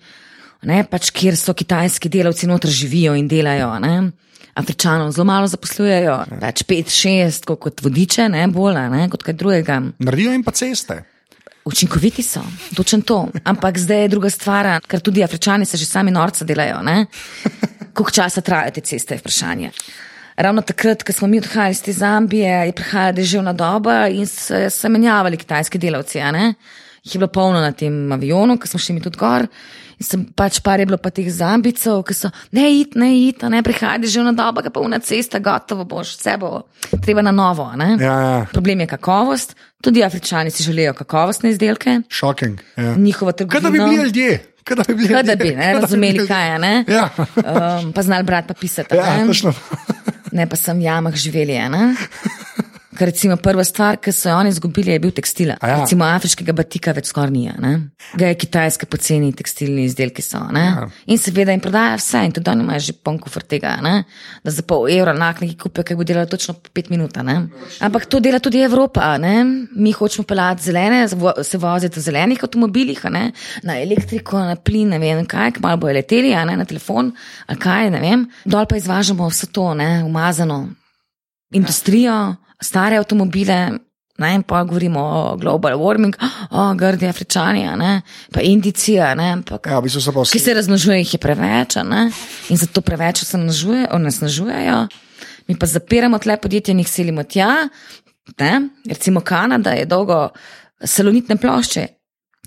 ne, pač kjer so kitajski delavci noter živijo in delajo, a ne. Afričanov zelo malo zaposlujejo, več pet, šest, kot, kot vodiče, ne bolj, ne, kot kaj drugega. Naredijo jim pa ceste. Učinkoviti so, točno to. Ampak zdaj je druga stvar, ker tudi Afričani se že sami norca delajo. ne. Koliko časa trajajo te ceste, je vprašanje. Ravno takrat, ko smo mi odhajali iz te Zambije, je prihajala deževna doba in se, se menjavali kitajski delavci. Jih je bilo polno na tem avionu, ko smo šli mi tudi gor. In sem pač par je bilo pa teh zambicov, ki so ne it, ne it, ne prihaja deževna doba, ga pa una cesta, gotovo boš, vse bo treba na novo. ne. Ja, ja. Problem je kakovost, tudi Afričani si želijo kakovostne izdelke, Shocking. Ja. njihovo Kaj da bi bili ljudje? Kaj da bi, bili Kaj da ljudje? bi, ne, razumeli, kaj je, ne? Ja, Um, pa znali brati, pa pisati. ja ne? ne pa sem v jamah živeli, ne? Ker recimo prva stvar, ki so jo oni izgubili, je bil tekstil. Ja. Recimo afriškega batika več skoraj ni. Ga je kitajske poceni tekstilni izdelki so. ne. Ja. In seveda jim prodaja vse in tudi oni imajo že poln kufr tega, ne. da za pol evra nak neki kupijo, ki bo delalo točno pet minut. ne. Ampak to dela tudi Evropa. Ne? Mi hočemo pelati zelene, se voziti v zelenih avtomobilih, ne? na elektriko, na plin, ne vem kaj, malo bojo leteli, na telefon, ali kaj, ne vem. Dol pa izvažamo vse to, ne, umazano industrijo, stare avtomobile. Ne, pa govorimo o global warming, o grdi afričani, ne, pa indici, a ne, ampak, Ja, v bistvu pa ki vsi. se razmnožujejo, jih je preveč, ne, in zato preveč se onesnažujejo. Mi pa zapiramo tle podjetje in jih selimo tja. Ne? Recimo Kanada je dolgo salonitne plošče,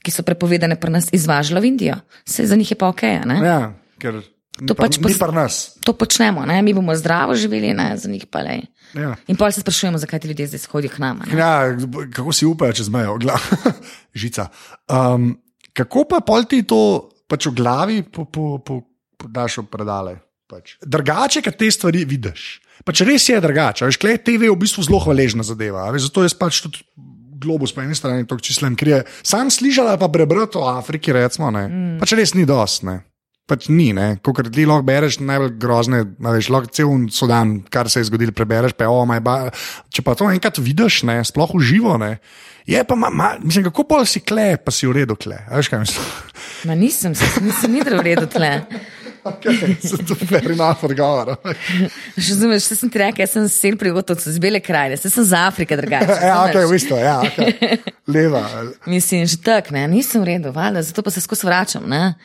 ki so prepovedane pri nas, izvažala v Indijo. Vse za njih je pa ok. ne. Ja, ker To pa, pač pa nas. To počnemo, ne? mi bomo zdravo živeli, ne? za njih pa le. Ja. In pa se sprašujemo, zakaj ti ljudje zdaj hodijo k nam. ne. Ja, kako si upajo čez mejo, žica. Um, kako pa pol ti to pač v glavi po, po, po, po daš v predale? Pač. Drugače, kad te stvari vidiš. Pač res je drugače. Veš, klej TV je v bistvu zelo hvaležna zadeva. Veš, zato jaz pač tudi globus po eni strani to čislen, ker je sam slišal ali pa prebral o Afriki, recimo, ne. Mm. Pač res ni dost, ne. Pač ni, ne. Ko ti lahko bereš najbolj grozne, veš, lahko cel sodan, kar se je zgodilo, prebereš, pa oh. Če pa to enkrat vidiš, ne, sploh v živo, ne. Je pa, ma, ma, mislim, kako pol si kle, pa si v redu kle. A veš, kaj mislim? Ma nisem, se, nisem ni v redu tle. Okay, se to fair enough odgovor. Razumeš, se sem ti rekel, jaz sem sel prigotovcev z bele krajine, se sem za Afrike drugače. Ja, ok, v bistvu, ja, okay. leva. Mislim, že tako, ne, nisem v redu, valjda, zato pa se skozi vračam, ne.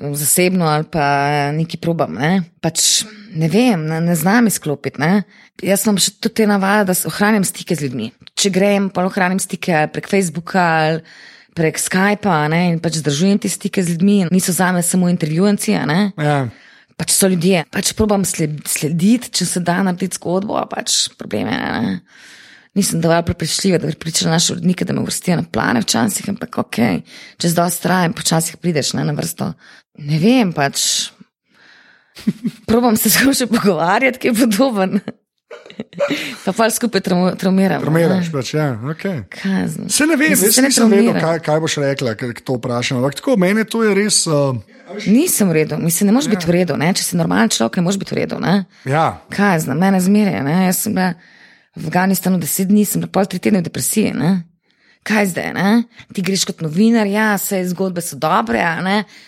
Zasebno ali pa neki probam, ne. Pač ne vem, ne, ne znam izklopiti, ne. Jaz sem še tudi te navade, da ohranjam stike z ljudmi. Če grem, pa ohranjam stike prek Facebooka ali prek Skypa, ne, in pač zdržujem te stike z ljudmi. Niso zame samo intervjuvanci, a ne. Ja. Pač so ljudje, pač probam sled, slediti, če se da narediti zgodbo, pač probleme. Ne? Nisem dovolj prepričljiva, da bi pripričala naše urednike, da me vrstijo na plane včasih, ampak ok, čez dosti traja, počasih prideš ne, na vrsto. Ne vem, pač. Probam se še pogovarjati, ki je podoben. Pa pa skupaj trau- traumiramo. Promeraš, pač, ja, ok. Kaj? Se ne vem, jaz se ne nisem vedel, kaj, kaj boš rekla, ker to vprašam. Ampak tako, meni to je res. Uh, Nisem v redu, mislim, ne moreš biti v redu, ne? če si normalen človek, ne moreš biti v redu. Ne? ja, Kaj znam, mene zmeraj, ne? jaz sem bila v Afganistanu deset dni, sem bila pol tri tedne v depresiji. Ne? Kaj zdaj, ne? ti greš kot novinar, ja, vse zgodbe so dobre,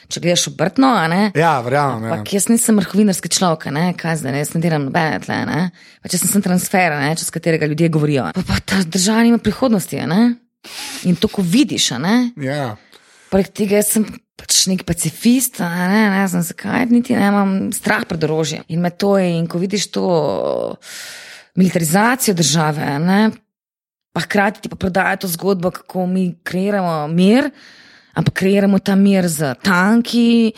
če gledaš obrtno, ja verjamem. Ja. Ampak jaz nisem vrhovinarski človek, ne? kaj zdaj, ne? jaz ne delam nobene tle, ne? pač jaz sem transfer, ne? čez katerega ljudje govorijo. Pa, pa ta država nima prihodnosti, ne? in to, ko vidiš, ne. Ja. Poleg tega sem pač nek pacifist, ne, ne znam zakaj, niti ne imam strah pred orožjem. In me to je, in ko vidiš to militarizacijo države, ne, pa hkrati ti pa prodajajo to zgodbo, kako mi kreiramo mir, ampak kreiramo ta mir z tanki.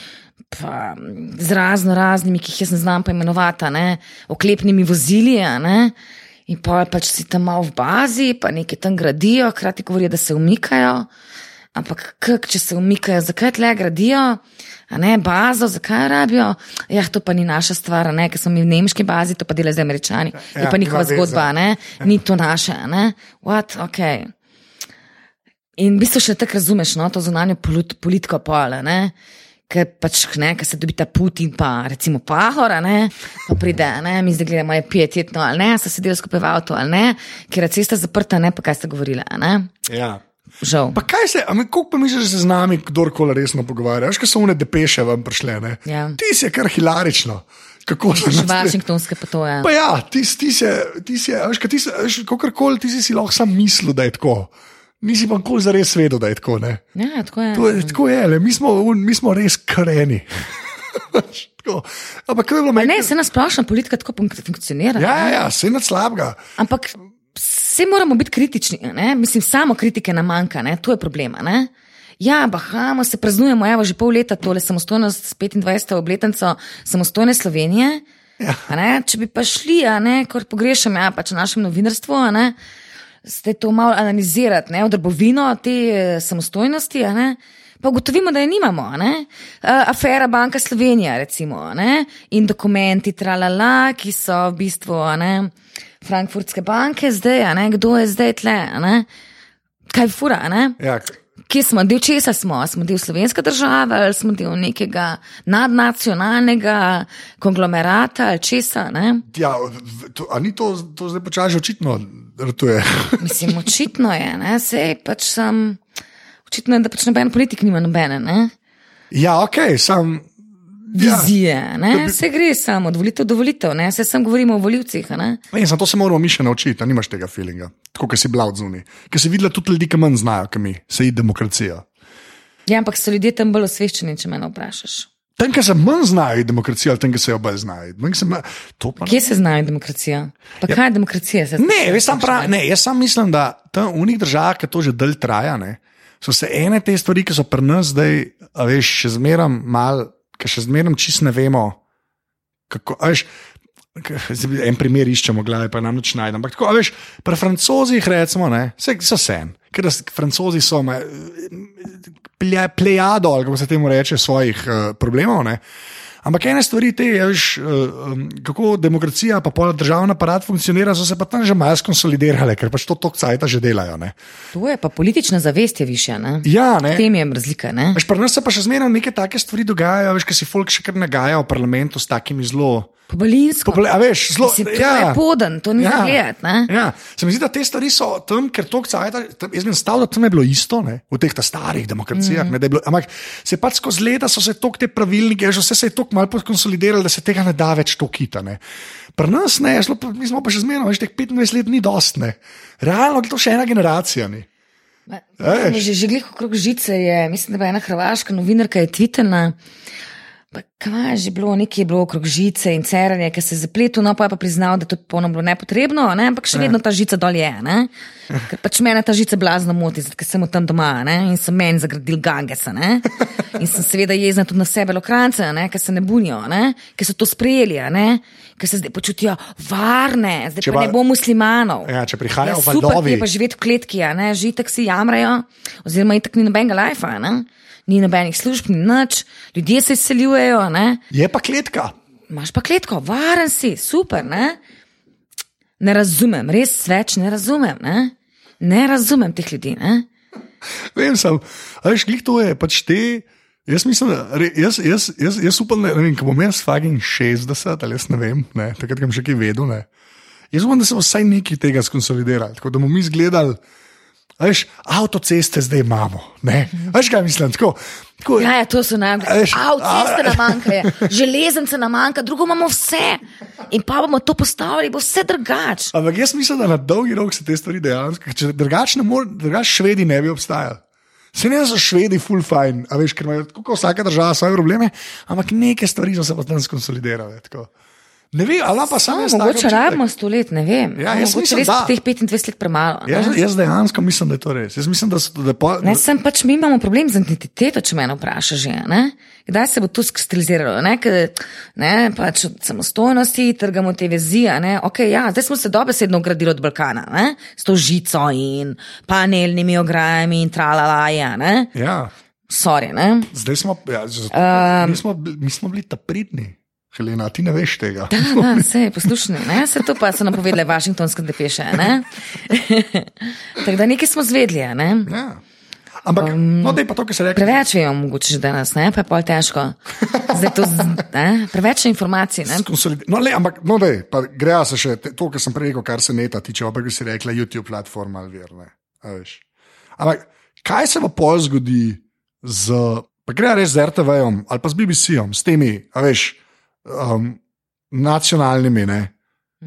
Pa z razno raznimi, ki jih jaz ne znam pa imenovati, ne, oklepnimi vozili. Ne, in pa pač si tam malo v bazi, pa nekaj tam gradijo, hkrati govorijo, da se umikajo. Ampak, kak, če se umikajo, zakaj tle gradijo, a ne bazo, zakaj jo rabijo? Ja, to pa ni naša stvar, ne, ker smo mi v nemški bazi, to pa delajo zdaj američani. Ja, je Ja, pa njihova nima veze. zgodba, ne, ni to naše, ne. What, ok. In v bistvu še tako razumeš, no, to zunanjo polit, politiko pole, ne. Ker pač ne, ker se dobi ta Putin, pa recimo Pahor, a ne, pa pride, ne, mi zdaj gledamo, je pijetetno ali ne, so sedeli skupaj v avtu ali ne, ker je cesta zaprta, ne, pa kaj ste govorili, ne. ja. Žal. Pa kaj se, a mi, koliko pa misliš, da se z nami kdorkoli resno pogovarja? Veš, kaj so one depeše vam prišle, ne? Ja. Ti si kar hilarično. Kako so Še nas- Vašingtonske pa to je. Pa ja, ti, ti si, ti si, veš, kaj ti si, veš, kakorkoli ti si, si lahko sam mislil, da je tako. Nisi pa nikoli zares vedel, da je tako, ne? Ja, tako je. To je, tako je, le, mi smo, mi smo res kreni. Ampak kaj je bilo meni? Ne, se nasplošno politika tako fun- funkcionira. Ja, ne. ja, ja, se nad slabega. Ampak vse moramo biti kritični. Ne? Mislim, samo kritike nam manjka, ne? to je problem. ne. Ja, bahamo se, praznujemo, evo, že pol leta tole samostojnost s 25. obletnico samostojne Slovenije. Ja. ne, Če bi pa šli, ne, kar pogrešam, ja, pač v našem novinarstvu, ne, ste to malo analizirati, ne, v drbovino te eh, samostojnosti, ne, pa ugotovimo, da je nimamo. Uh, afera Banka Slovenija, recimo, ne? in dokumenti, tralala, ki so v bistvu ne? Frankfurtske banke, zdaj, ne? kdo je zdaj tle, ne? kaj fura. Ja. Kje smo, del česa smo? Smo del slovenske države ali smo del nekega nadnacionalnega konglomerata ali česa? Ne? Ja, to, a ni to, to zdaj počasi očitno? Rtuje. Mislim, očitno je, ne? Sej pač sem. Očitno je, da pač noben politik nima nobene. Ne? Ja, ok, sam. Vizije, ja. se gre samo od volitev do volitev, ne? se sem govorimo o voljivcih. Ne, zato se moramo mi še naučiti, nimaš tega feelinga, tako kot si bila od zunaj. Ker si videla tudi ljudi, ki manj znajo, kot mi, se je demokracija. Ja, ampak so ljudje tam bolj osveščeni, če me vprašaš. Tam, ki se manj znajo demokracijo, ali tam, ki se jo bolj znajo. Kje se znajo demokracijo? Pa ja. kaj je demokracija? Ne, jaz sam, prav, ne, jaz sam mislim, da tam v unih državah, ki to že dalj traja, ne, so se ene te stvari, ki so pri nas zdaj, veš, še zmeraj malo ki še zmeraj čist ne vemo. Kako, veš, en primer iščemo, gledaj, pa nam najdemo. Ampak, tako, veš, pri francozih recimo, ne, vse so sen, ker francozi so plejado, ali kako se temu reče, svojih uh, problemov. Ne. Ampak ene stvari, te, ja, veš, um, kako demokracija, pa pol državni aparat funkcionira, so se pa tam že malo skonsolidirale, ker pač to tok cajta že delajo. Ne. To je pa politična zavest je više. Ne? Ja, ne. Tem je razlika. Veš, pri nas se pa še zmeraj neke take stvari dogajajo, veš, ker si folk še kar nagaja v parlamentu s takimi zelo. Pobalinsko. Pobole, a veš, zelo Mislim, to ja. je poden, to ni Ja. gledati. Ja, se mi zdi, da te stvari so tam, ker to cajta, jaz sem stal, da tam je bilo isto, ne, v teh ta starih demokracijah. Mm. Ne, bilo, ampak se pač skozi leta so se tok te pravilnike, že vse se je tok malo konsolidiralo, da se tega ne da več tokita. Pri nas ne, šlo, mi smo pa še zmerno, veš, teh 25 let ni dost, ne. Realno je to še ena generacija. Ne. Ma, Že, že glih okrog žice je, mislim, da je ena hrvaška novinarka je tvitena. Pa kaj je že bilo, nekaj je bilo okrog žice in ceranje, ki se je zapletel, no pa je pa priznal, da je to popolnoma bilo nepotrebno, ne? ampak še vedno ta žica dol je. Ne? Ker pač mene ta žica blazno moti, zato sem tam doma ne? in sem meni zagradil gangesa. Ne? In sem seveda jezna tudi na sebe, lokrajce, ker se ne bunijo, ne? ker so to sprejeli, ker se zdaj počutijo varne, zdaj Če pa pa- ne bo muslimanov. Ja, če prihajajo super, valovi. je pa živeti v kletki, žitek si jamrajo, oziroma itak ni nobenega lajfa, ne? Ni nobenih služb, ni nič, ljudje se izseljujejo, ne? Je pa kletka. imaš pa kletko, varen si, super. Ne, ne razumem, res več ne razumem, ne, ne razumem teh ljudi. Ne? Vem, sem, a veš, glih to je pač te. Jaz mislim, da re, jaz, jaz, jaz, jaz upam, da ne ko bom jaz fucking 60 ali jaz ne vem, ne, takrat bom še kaj vedel. Ne. Jaz upam, da se bo vsaj nekaj tega skonsolidiralo, tako da bomo mi izgledali. Veš, avtoceste zdaj imamo. ne. Veš, kaj mislim? Tako, tako, Ja, ja, to so najbolj. veš, Avto, ceste a- nam manjkajo, železnice nam manjka, drugo imamo vse. In pa bomo to postavili, bo vse drugače. Ampak jaz mislim, da na dolgi rok se te stvari dejansko, če drugače ne more, drugače švedi ne bi obstajali. Se ne so švedi full fine, a veš, ker imajo tako vsaka država svoje probleme, ampak neke stvari so se pa tam skonsolidirale. Tako. Ne vem, ali pa samo jaz. tak Mogoče rabimo sto let, ne vem. Ja, jaz mogoče mislim, res da. teh 25 let premalo. ne. Jaz, jaz dejansko mislim, da je to res. Jaz mislim, da so da po, Ne, sem pač mi imamo problem z identiteto, če me vprašaš. že, ne. Kdaj se bo to skristaliziralo? Ne, Ker, ne, pač od samostojnosti trgamo te vezi. Okay, ja, zdaj smo se dobesedno gradili od Balkana, ne, s to žico in panelnimi ograjami in tralalaja. Ja, Sorry, ne. zdaj smo, ja, z, um, mi, smo, mi smo bili ta pridni. Helena, ti ne veš tega. Da, da, vse je poslušno, ne? se to pa so nam povedali Washingtonske depeše. ne. Tako da nekaj smo zvedli. Ne? Ja. Ampak, um, no, da je pa to, kar se reče. Preveč je mogoče že danes, ne? pa je pol težko. Zdaj to, ne? Preveč je informacij. Ne? No, le, ampak, no, dej, pa greja se še to, kar sem prej rekel, kar se neta tiče, pa bi si rekla YouTube platforma ali ver. ne, a veš. Ampak kaj se pa pol zgodi z, pa greja res z RTV-om ali pa z BBC-om, s temi, veš, um, nacionalnimi, ne,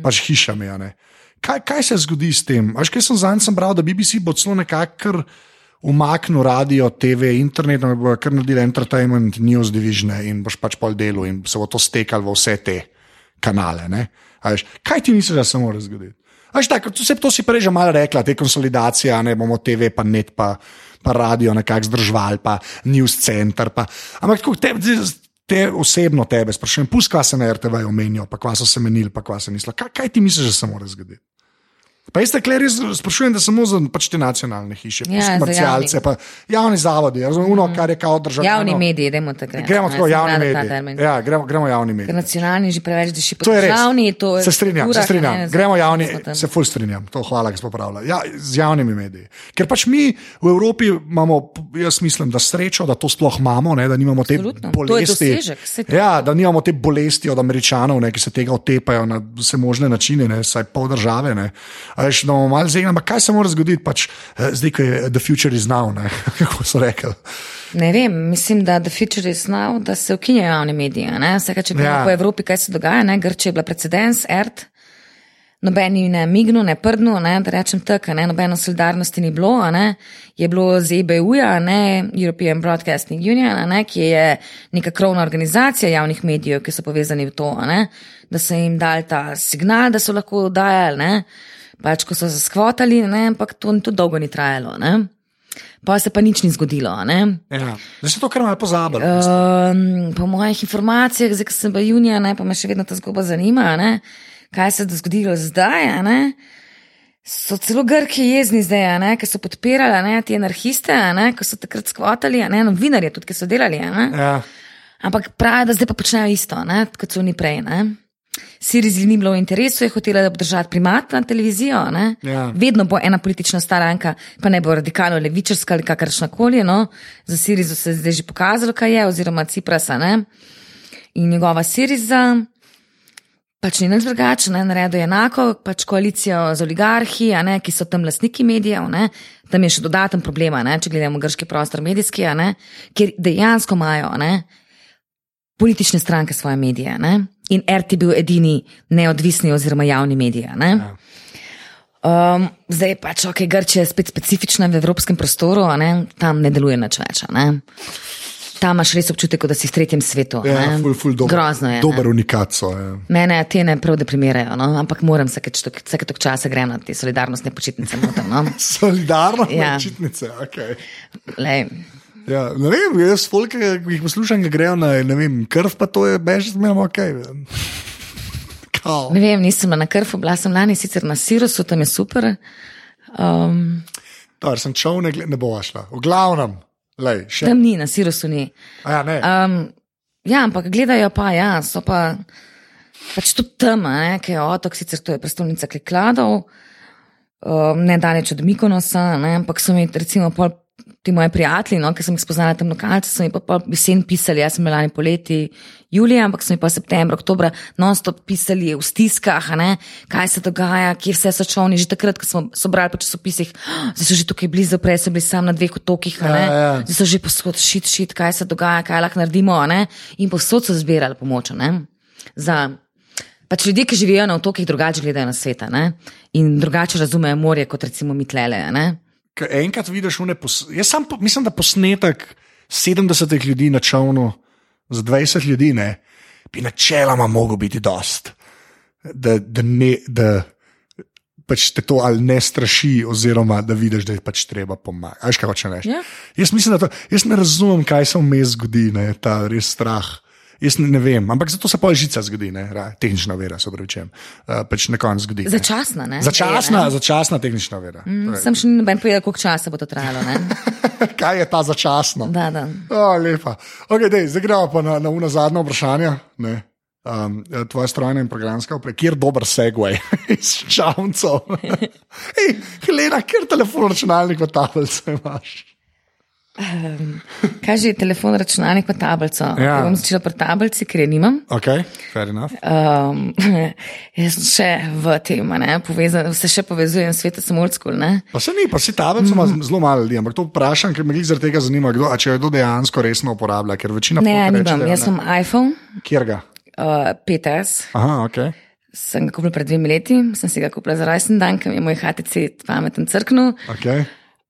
pač hišami. ne. Kaj, kaj se zgodi s tem? Veš, kaj sem zadnjič sem bral, da BBC bo celo nekako umaknil radio, TV, internet, da bo kar naredil entertainment, news division in boš pač pol delo in se bo to stekalo v vse te kanale. ne. A Veš, kaj ti misliš, da se mora zgoditi? Veš, tako, vse to si prej že malo rekla, te konsolidacije, ne bomo TV, pa net, pa, pa radio nekako zdržvali, pa news center. Pa. Ampak tako, te, te osebno tebe sprašujem, pusti, kaj se na RTV omenijo, pa kva so se menili, pa kva se mislili. Kaj, kaj ti misliš, da se mora zgoditi? Pa jaz tako res sprašujem, da samo za pač te nacionalne hiše, Ja, ja, komercialce, pa javni zavodi, razumem, uno, kar je kao država. Javni mediji, dajmo tako reči. Gremo tako javni mediji. Ja, gremo, gremo javni Ker mediji. nacionalni že preveč diši po To je res. državni. To je se strinjam, se urah, strinjam. ne, Gremo javni, smo se ful strinjam, to hvala, gospod Pravlja. Ja, z javnimi mediji. Ker pač mi v Evropi imamo, jaz mislim, da srečo, da to sploh imamo, ne, da nimamo te Absolutno. Bolesti. dosežek, Ja, da nimamo te bolesti od američanov, ne, ki se tega otepajo na vse možne načine, ne, saj pol države. Ne. A Veš, no, malo zegna, ampak kaj se mora zgoditi, pač, eh, zdaj, ko je the future is now, ne, kako so rekli. Ne vem, mislim, da the future is now, da se ukinjajo javni mediji. ne. Vsaka, če gledamo Ja. po Evropi, kaj se dogaja, ne? Grče je bila precedens, ERT, nobeni ne mignu, ne prdnu, ne? da rečem tako, nobeno solidarnosti ni bilo, ne? je bilo z EBU-ja, ne? European Broadcasting Union, ne? ki je neka krovna organizacija javnih medijev, ki so povezani v to, ne? da so jim dali ta signal, da so lahko dajali, ne? Pač ko so se skvotali, ne? ampak to tudi dolgo ni trajalo. Ne? Pa se pa nič ni zgodilo. Ja. Zdaj se to kar malo pozabili. Um, po mojih informacijah, zdaj, ko sem v juniju, ne, pa me še vedno ta zgodba zanima, ne, kaj se je zgodilo zdaj. Ne, so celo Grki jezni zdaj, ne, ki so podpirali ne, te anarhiste, ne, ki so takrat skvotali, ne, novinarje tudi, ki so delali. Ne, Ja. ampak pravijo, da zdaj pa počnejo isto, ne, kot so oni prej. Ne. Sirizi ni bilo v interesu, je hotela obdržati primat na televizijo. ne. Ja. Vedno bo ena politična stranka, pa ne bo radikalno levičarska ali kakršna koli. No. Za Sirizo se je zdaj že pokazalo, kaj je, oziroma Ciprasa ne? in njegova Siriza. Pač ni nič drugače, ne naredil je enako, pač koalicijo z oligarhi, ne, ki so tam lastniki medijev. Ne, tam je še dodaten problem, ne, če gledamo grški prostor medijski, ne, kjer dejansko imajo ne, politične stranke svoje medije. Ne, in RT bil edini neodvisni oziroma javni medij. a Ne. Um, zdaj pač, ok, Grčija je spet specifična v evropskem prostoru, ne, tam ne deluje nič več. Ne. Tam imaš res občutek, da si v tretjem svetu. Ja, ne. ful, ful, dober, Grozno je. ne. Dober unikat so. Ja. Mene Atene prav deprimirajo, no? ampak moram vsake vsake tok časa grem na te solidarnostne počitnice. Noter, no? Solidarno, Ja. čitnice. Okay. Lej, Ja, ne vem, jaz folk, ki jih poslušam, ki grejo na ne vem, krv, pa to je bež, zmerno ok. Kao. ne vem, nisem na krfu, bila sem lani sicer na Sirosu, tam je super. Um, Dobar, sem čovn, ne, bo šla. V glavnem, lej, še. tam ni, na Sirosu ni. A ja, ne. Um, ja, ampak gledajo pa, ja, so pa pač tudi tam, ne, ki je otok, sicer to je prestolnica Klikladov, um, ne daleč od Mikonosa, ne, ampak so mi recimo pol. Ti moji prijatelji, no, ki sem jih spoznala tam lokalce, so mi pa pol jesen pisali, jaz sem bila lani poleti, julija, ampak so mi pa septembra, oktobra, non-stop pisali v stiskah, ne, kaj se dogaja, kje vse so čovni, že takrat, ko smo so brali po časopisih, "Ah, zdaj so že tukaj blizu, prej so bili sam na dveh otokih, ne, Ja, ja. Zdaj so že posod, šit, šit, kaj se dogaja, kaj lahko naredimo. Ne? In posod so zbirali pomoč. Ne? Za pač ljudje, ki živijo na otokih, drugače gledajo na svet in drugače razumejo morje kot recimo mi tlele. ne. Ko enkrat vidiš, une pos... jaz sam po, mislim, da posnetek 70 ljudi na čovnu z 20 ljudi, ne, bi načeloma mogel biti dost. Da, da, ne, da pač te to ali ne straši, oziroma da vidiš, da je pač treba pomagati. Aj, kaj hoče reči. Ja. Jaz mislim, da to, jaz ne razumem, kaj se vmes zgodi, ne, ta res strah. Jaz ne, ne vem, ampak zato se pa žica zgodi, ne, ra, tehnična vera, se pravičujem. Uh, pač na koncu zgodi. ne. Začasna. Ne? Začasna, Je, začasna tehnična vera. ne? Sem še noben povedal, koliko časa bo to trajalo. ne. Kaj je ta začasno? Da, da. O, lepa. Okay, dej, zdaj gremo pa na, na una zadnja vprašanja. Ne. Um, tvoja strojna in programska oprema, kjer dober segway iz čavcev. Ej, Helena, kjer telefon, računalnik v tablice imaš? Kaj že je telefon, računalnik, pa tablico? Ja. Bom začela pri tablici, ker je nimam. Ok, fair enough. Um, jaz sem še v tem, a ne, povezan, se še povezujem s svetom, sem old school. Ne? Pa se ni, pa si tablico ima zelo malo ljudi, ampak to vprašam, ker me glih zaradi tega zanima, kdo, če jo kdo dejansko resno uporablja, ker večina Ne, folk reče, nimam. Jaz ne. sem iPhone, Kjer ga? uh, 5S. Aha, ok. Sem ga kupila pred dvemi leti, sem si ga kupila za rojsten dan, ker mi je moj HTC pameten crknil. okay.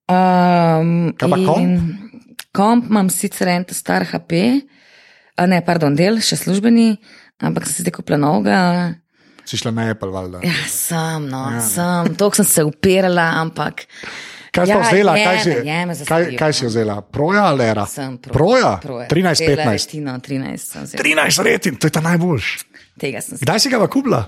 Um, Kaj pa komp? Komp imam sicer en ta star HP, a ne, pardon, del, še službeni, ampak sem si zdaj kupila novega. Si šla na Apple, valjda. Ja, sem, no, ja. sem, toliko sem se upirala, ampak. Kaj si Ja, vzela? je Kaj si, je kaj, kaj si vzela? Proja ali era? Sem pro, Proja? proja. 13, Tele 15. Retino, 13 sem vzela. 13 retin, to je ta najboljši. Kdaj si ga kupila?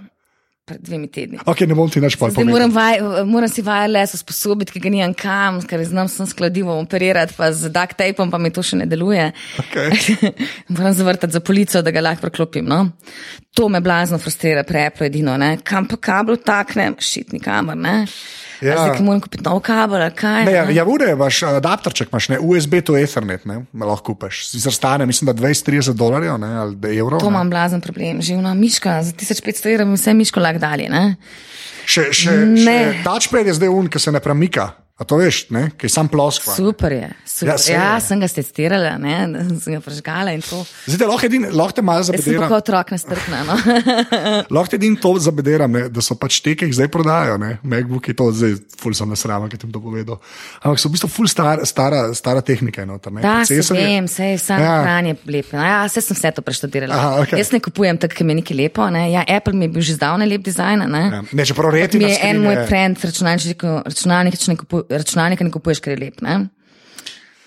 Pred dvemi tedni. Ok, ne bom ti več povedal. moram, vaj, moram si wireless usposobiti, ki ga nimam kam, ker znam sem skladivo operirati, pa z duct tapom pa mi to še ne deluje. Okej. moram zavrtati za polico, da ga lahko preklopim. No? To me blazno frustrira, preplo edino. Ne? Kam pa kabel taknem, šitni kamer. Ne? Ja. Ja. Zdaj, moram kupiti nov kabel, kaj. Ne, ja, ne? ja, vude, imaš adapterček, imaš ne, USB to Ethernet, ne, lahko kupiš. Sicer stane, mislim, da 20-30 dolarjev, ne, ali evrov. To ne. imam blazen problem. Živna miška, za 1500 evrov bi vse miško lahko dali. Ne? Še, še, Ne. še touchpad je zdaj un, ki se ne premika. A to veš, ne, ki je sam ploskva. Super je. Super. Ja, saj ja, je. sem ga testirala, ne? sem ga prežgala in to. Zdaj lahko edin, lahko te malo sem zabederam. kot otrok nestrpna. No? Lahko edin to zabederam, ne, da so pač te, ki jih zdaj prodajajo, ne, MacBooki, to zdaj ful sem nasraven, ki bom to povedal. Ampak so v bistvu ful star, stara, stara tehnika. No, tam, ne, Da, se Procesorji- vem, je samo Ja. ja. hranje lepo. No, ja, vse sem vse to preštudirala. Aha, okej. Jaz ne kupujem tako, ker mi je nekaj lepo. Ne? Ja, Apple mi je bil že zdavnaj lep dizajn. Ne? Ja. Ne, čeprav Mi retina je en moj je- trend, računalnika ne, kupu, računalnika ne kupuješ, ker je lep. Ne?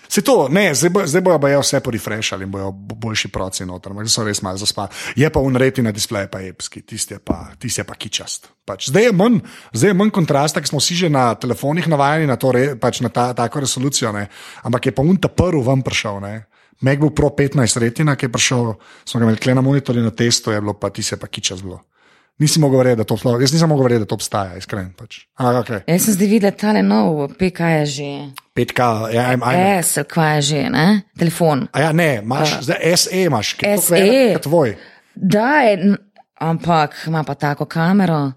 Se to, ne, zdaj, bo, zdaj bojo baje vse porefrešali in bojo bo- boljši proci noter, ampak so res malo zaspali. Je pa unreti na displeju pa epski, tisti je pa, tisti je pa kičast. Pač. Zdaj, je manj, zdaj je manj kontrasta, ker smo vsi že na telefonih navajeni na, to, re, pač na ta, tako resolucijo, ne. ampak je pa un ta prvi vam prišel. Ne. MacBook Pro 15 retina, ki je prišel, smo ga imeli na monitorju na testu, je bilo pa tisti je pa kičast bilo. Nisi mogel verjeti, da to sploh, jaz nisem mogel verjeti, da to obstaja, iskren. Pač. Ampak, okay. Jaz sem zdaj videla tale nov, PK je že. 5K, ja, im, im, S, kva je že, ne? telefon. A ja, ne, imaš, zdaj SE imaš, ki je to tvoj. Da, je, ampak ima pa tako kamero.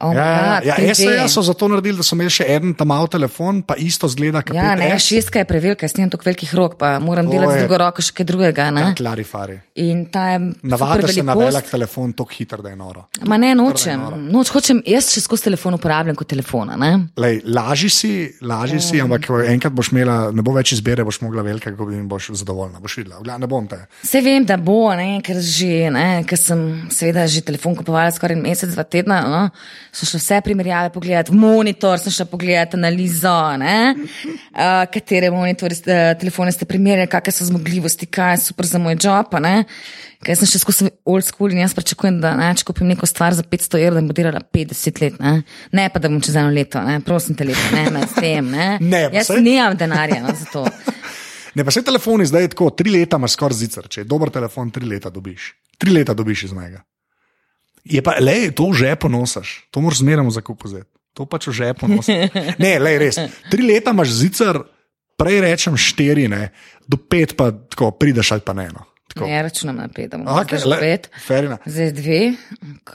Oh my Ja, God, ja, 3D. SE so zato naredili, da so imeli še en tam mal telefon, pa isto zgleda, kot Ja, ne, šestka je prevelika, jaz nimam tako velikih rok, pa moram To delati je- z drugo roko še kaj drugega. Ne? Klarifari. In ta je. Super se na velik telefon tako hitro, da je noro. Ma ne, nočem. Noč, hočem, jaz še skozi telefon uporabljam kot telefona. Lej, lažji si, lažji si, ampak ko enkrat boš imela, ne bo več izbire, boš mogla velika, kako bi boš zadovoljna. Boš videla, Gleda, ne bom te. Vse vem, da bo, ne, ker, že, ne, ker sem seveda že telefon kupovala skoraj mesec, dva tedna. No, so šle vse primerjave pogledati, monitor sem šla pogledati, analizo, ne, uh, katere monitorje, ste, telefone ste primerjali, kakšne so zmogljivosti, kaj je super za moj job. Ker sem še skozi old school in jaz pričakujem, da ne, če kupim neko stvar za 500 evrov, da bo delala 50 let. Ne, ne pa da bom čez eno leto, ne. prosim te leto, ne, ne, s tem. Ne. Ne, jaz saj- nimam denarja no, za to. Ne, pa vse telefoni zdaj tako, tri leta imaš skoraj zicer. Če je dober telefon, tri leta dobiš. Tri leta dobiš iz njega. Je pa, le, to v žepu nosiš, to moraš zakupu vzeti. To pač v žepu nosiš. Ne, le, res. Tri leta imaš zicer, prej rečem štiri, ne, do pet pa tako prideš ali pa ne. No. Tako. Ne računam na pet, da bom okay, le, pet. enough. Zdaj dve,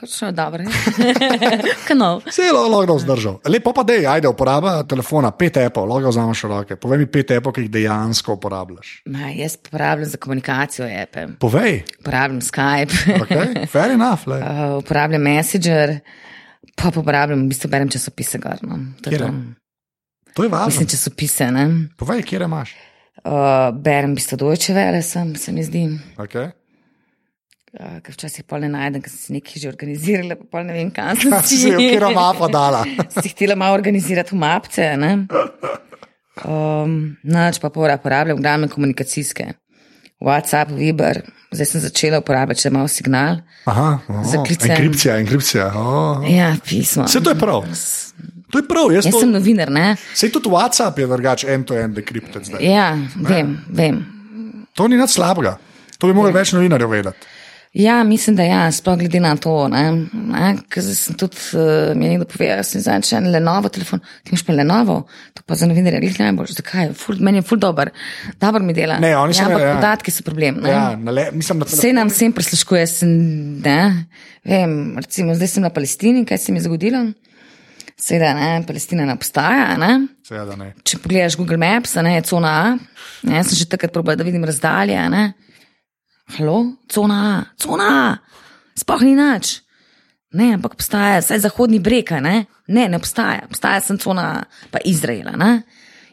še dobro. Kanal. Vse je lahko vzdržal. Lepo pa da je, ajde, uporaba telefona, pet apov, lahko vzameš roke. Povej mi pet apov, ki jih dejansko uporabljaš. Ma, jaz uporabljam za komunikacijo epe, Povej, uporabljam Skype, okay? fair enough. Le. uh, uporabljam Messenger, pa uporabljam, v bistvu berem časopise. Gor, no. To je to. To je važno. Mislim, časopise. Ne? Povej, kje imaš. Uh, berem v bistvu Deutsche Welle, sem, se mi zdi. Okay. Uh, ker včasih pol ne najdem, ker sem si nekaj že organizirala, pa pol ne vem, kam sem si se v kjer mapa dala. si htela malo organizirati v mapce. ne. Um, Noč pa pora uporabljam glavne komunikacijske. WhatsApp, Viber, zdaj sem začela uporabljati še malo signal. Aha, oh, enkripcija, enkripcija. Oh. Ja, pismo. Vse to je prav. To je prav, jaz, Jaz to, sem novinar, ne? Sej tudi WhatsApp je drugače end-to-end decrypted zdaj. Ja, vem, vem. To ni nič slabega. To bi morali več novinarjev vedeti. Ja, mislim, da ja, sploh glede na to. Ne, ne, ker sem tudi, uh, mi je nekdo povedal, da sem zdaj še en Lenovo telefon, ti imaš pa Lenovo, to pa za novinarje glih najbolj. Zakaj? Ful, meni je ful dober, dober mi dela. Ne, oni so ja, ampak ja. podatki so problem. Ne? Ja, le, mislim, da Vse nam vsem prisluškuje, sem, ne, vem, recimo, zdaj sem na Palestini, kaj se mi je zgodilo. Seveda, ne, Palestina ne obstaja. Ne? Seveda ne. Če pogledaš Google Maps, a ne, je cona A. Ne, sem že takrat probal, da vidim razdalje. a Ne? Halo, cona A, cona A, sploh ni nič. Ne, ampak obstaja, vsaj zahodni breg, a ne? ne, ne obstaja, obstaja sem cona pa Izraela. Ne?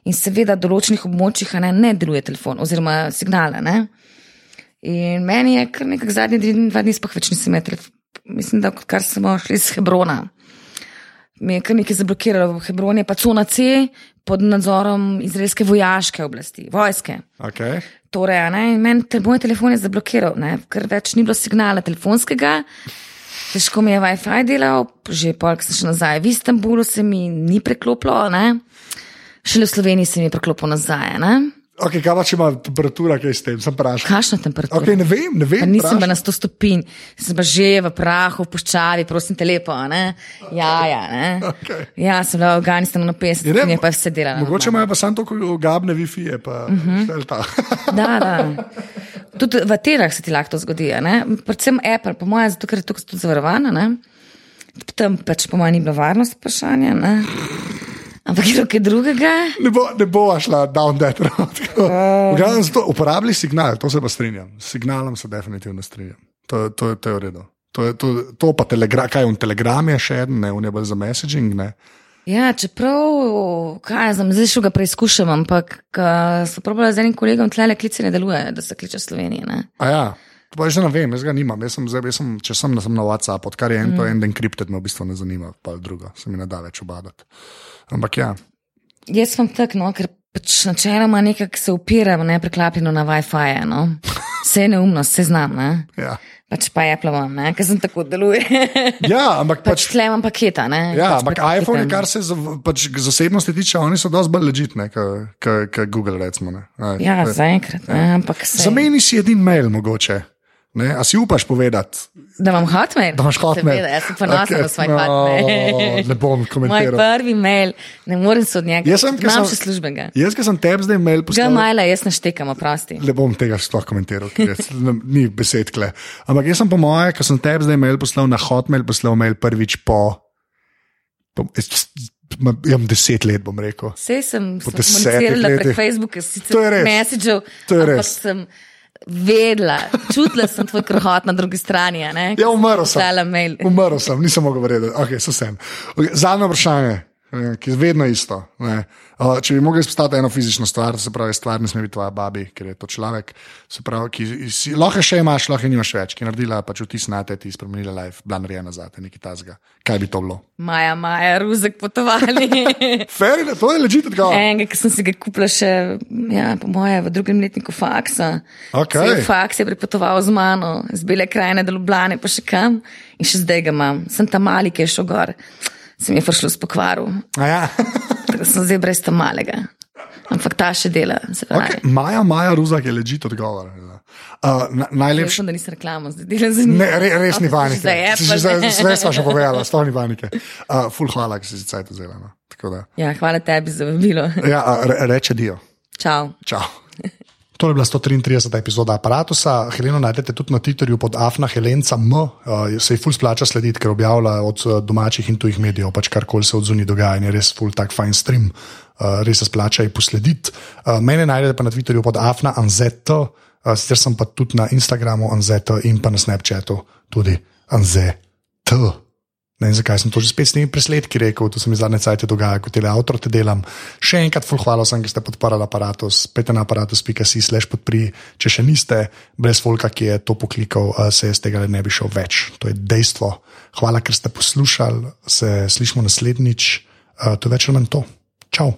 In seveda, v določenih območjih ne, ne deluje telefon oziroma signala. Ne? In meni je kar nekaj zadnjih dve- dva dni sploh več nisem imel telefona. Mislim, da kar smo šli iz Hebrona. Mi je kar nekaj zablokiralo. V Hebroni je pa cona C pod nadzorom izraelske vojaške oblasti, vojske. Okay. Torej, ne, in meni te, moj telefon je zablokiral, ne, ker več ni bilo signala telefonskega, težko mi je WiFi delal, že polk sem šel nazaj. V Istanbulu se mi ni preklopilo, ne? šele v Sloveniji se mi je preklopilo nazaj. Ne? Okay, kaj pa če ima temperatura, kaj s tem, sem vprašal. Kakšna temperatura? Okay, ne vem, ne vem. Pa nisem bila na 100 stopinj, sem pa že v prahu, v puščavi, prosim te lepo. Ne? Ja, ja, ne. Okay. ja, sem bila v Afganistanu na 50 Je, ne, stopinj, pa je vse delala. Mogoče imajo pa samo tako gabne Wi-Fi, pa uh Mhm. -huh. Da, da. Tudi v Atenah se ti lahko to zgodi. Ne? Predvsem Apple, po mojem, zato ker je tukaj tudi zavarovana. Ne? Tam pač po mojem ni bilo varnost vprašanja. Ne? Ampak je nekaj drugega. Ne bo, ne bo šla down that road. Glavnem zato uporabili signal, to se pa strinjam. S signalom se definitivno strinjam. To, to, to je v redu. To, je, to, to pa telegram, kaj on telegram je še en, ne, on je bolj za messaging. Ne. Ja, čeprav, kaj znam, zdaj še ga preizkušam, ampak ko so probali z enim kolegom, tle klice ne deluje, da se kliče Slovenije. Ne? A ja, to pa že ne vem, jaz ga nimam. Jaz sem, zdaj, jaz sem, če sem, sem na WhatsApp, odkar je en to en encrypted, me v bistvu ne zanima, pa drugo, se mi ne da več obadati. Ampak ja, Jaz sem tak, no, ker pač načeloma nekako se upiram, ne preklapljeno na WiFi. No. Vse je neumno, vse znam, ne. ja. Pač pa imam, ne, ker sem tako deluje. ja ampak pač pač. tle imam paketa, ne. Ja, pač ampak prek iPhone, paketa. kar se za, pač, zasebnosti tiče, oni so dosti bolj ležitne, kot Google. Recimo, ne. A, Ja, je- zaenkrat, ampak se. Zameni si edin mail, mogoče. Ne? A si upaš povedati, Da imam hotmail. da imaš hotmail? Seveda, jaz sem ponosen na svoj no, hotmail. Ne bom Moj komentiral. prvi mail, ne morem se od njega. Jaz sem, Imam sem- še službenega. Jaz, ki sem tebi zdaj mail poslal. Gmaila jaz naštekam, oprosti. Ne bom tega sploh komentiral, ker ne- ni besed kle. Ampak jaz sem po moje, ko sem tebi zdaj mail poslal na hotmail, poslal mail prvič po. po ma- imam deset let, bom rekel. Vse sem komunicirala letih. prek Facebooka, sicer res. messagev, To je res. Vedela, čutila sem tvoj krhot na drugi strani. Ja, umrl sem. Umrl sem, nisem mogel verjeti. Okay, so sem. Okay, zadnje vprašanje, ki je vedno isto. Ne. Če bi mogli izpostaviti eno fizično stvar, se pravi, stvar ne sme biti tvoja babi, ker je to človek, pravi, ki si, lahko je še imaš, lahko je nimaš več, ki je naredila pač vtis na te, ti spremenila life, bila narejena za te, nekaj tazga. Kaj bi to bilo? Maja, Maja, ruzek potovali. Fer, to je ležite odgovor. Enega, ki sem si ga kupila še, ja, po moje, v drugem letniku faksa. Okej. Cel Faks je pripotoval z mano, z bele krajine do Ljubljane, pa še kam. In še zdaj ga imam. Sem tam mali, ki je šel gor. Sem je prišel s pokvaru. A Ja. Tako sem zdaj brez tam malega. Ampak ta še dela. se. Okay. Maja, Maja, Ruzak je ležite odgovor. Uh, na, najlepši. Vem, da nisem reklama, zdaj delam za njih. Ne, re, res ni panike. Sve smo že povedali, sploh ni panike. Uh, ful hvala, ki si vzela. No. Tako da. Ja, hvala tebi za vabilo. Ja, re, reče dio. Čau. Čau. To je bila 133. epizoda aparata. Heleno najdete tudi na Twitterju pod Afna Helenca M. Uh, se ji ful splača slediti, ker objavlja od uh, domačih in tujih medijev, pač karkoli se od zunaj dogaja in je res ful tak fajn stream. Uh, res se splača ji poslediti. Uh, mene najdete pa na Twitterju pod Afna Anzeto, uh, sicer sem pa tudi na Instagramu Anzeto in pa na Snapchatu tudi Anzeto. Ne vem, zakaj sem to že spet s temi presledki rekel, to se mi zadnje cajtje dogaja, kot tele avtor te delam. Še enkrat, full hvala vsem, ki ste podparali aparatus, pete na aparatus.si slash podpri, če še niste, brez folka, ki je to poklikal, eh, se iz tega ne bi šel več. To je dejstvo. Hvala, ker ste poslušali, se slišmo naslednjič, eh, to je več ali manj to. Čau!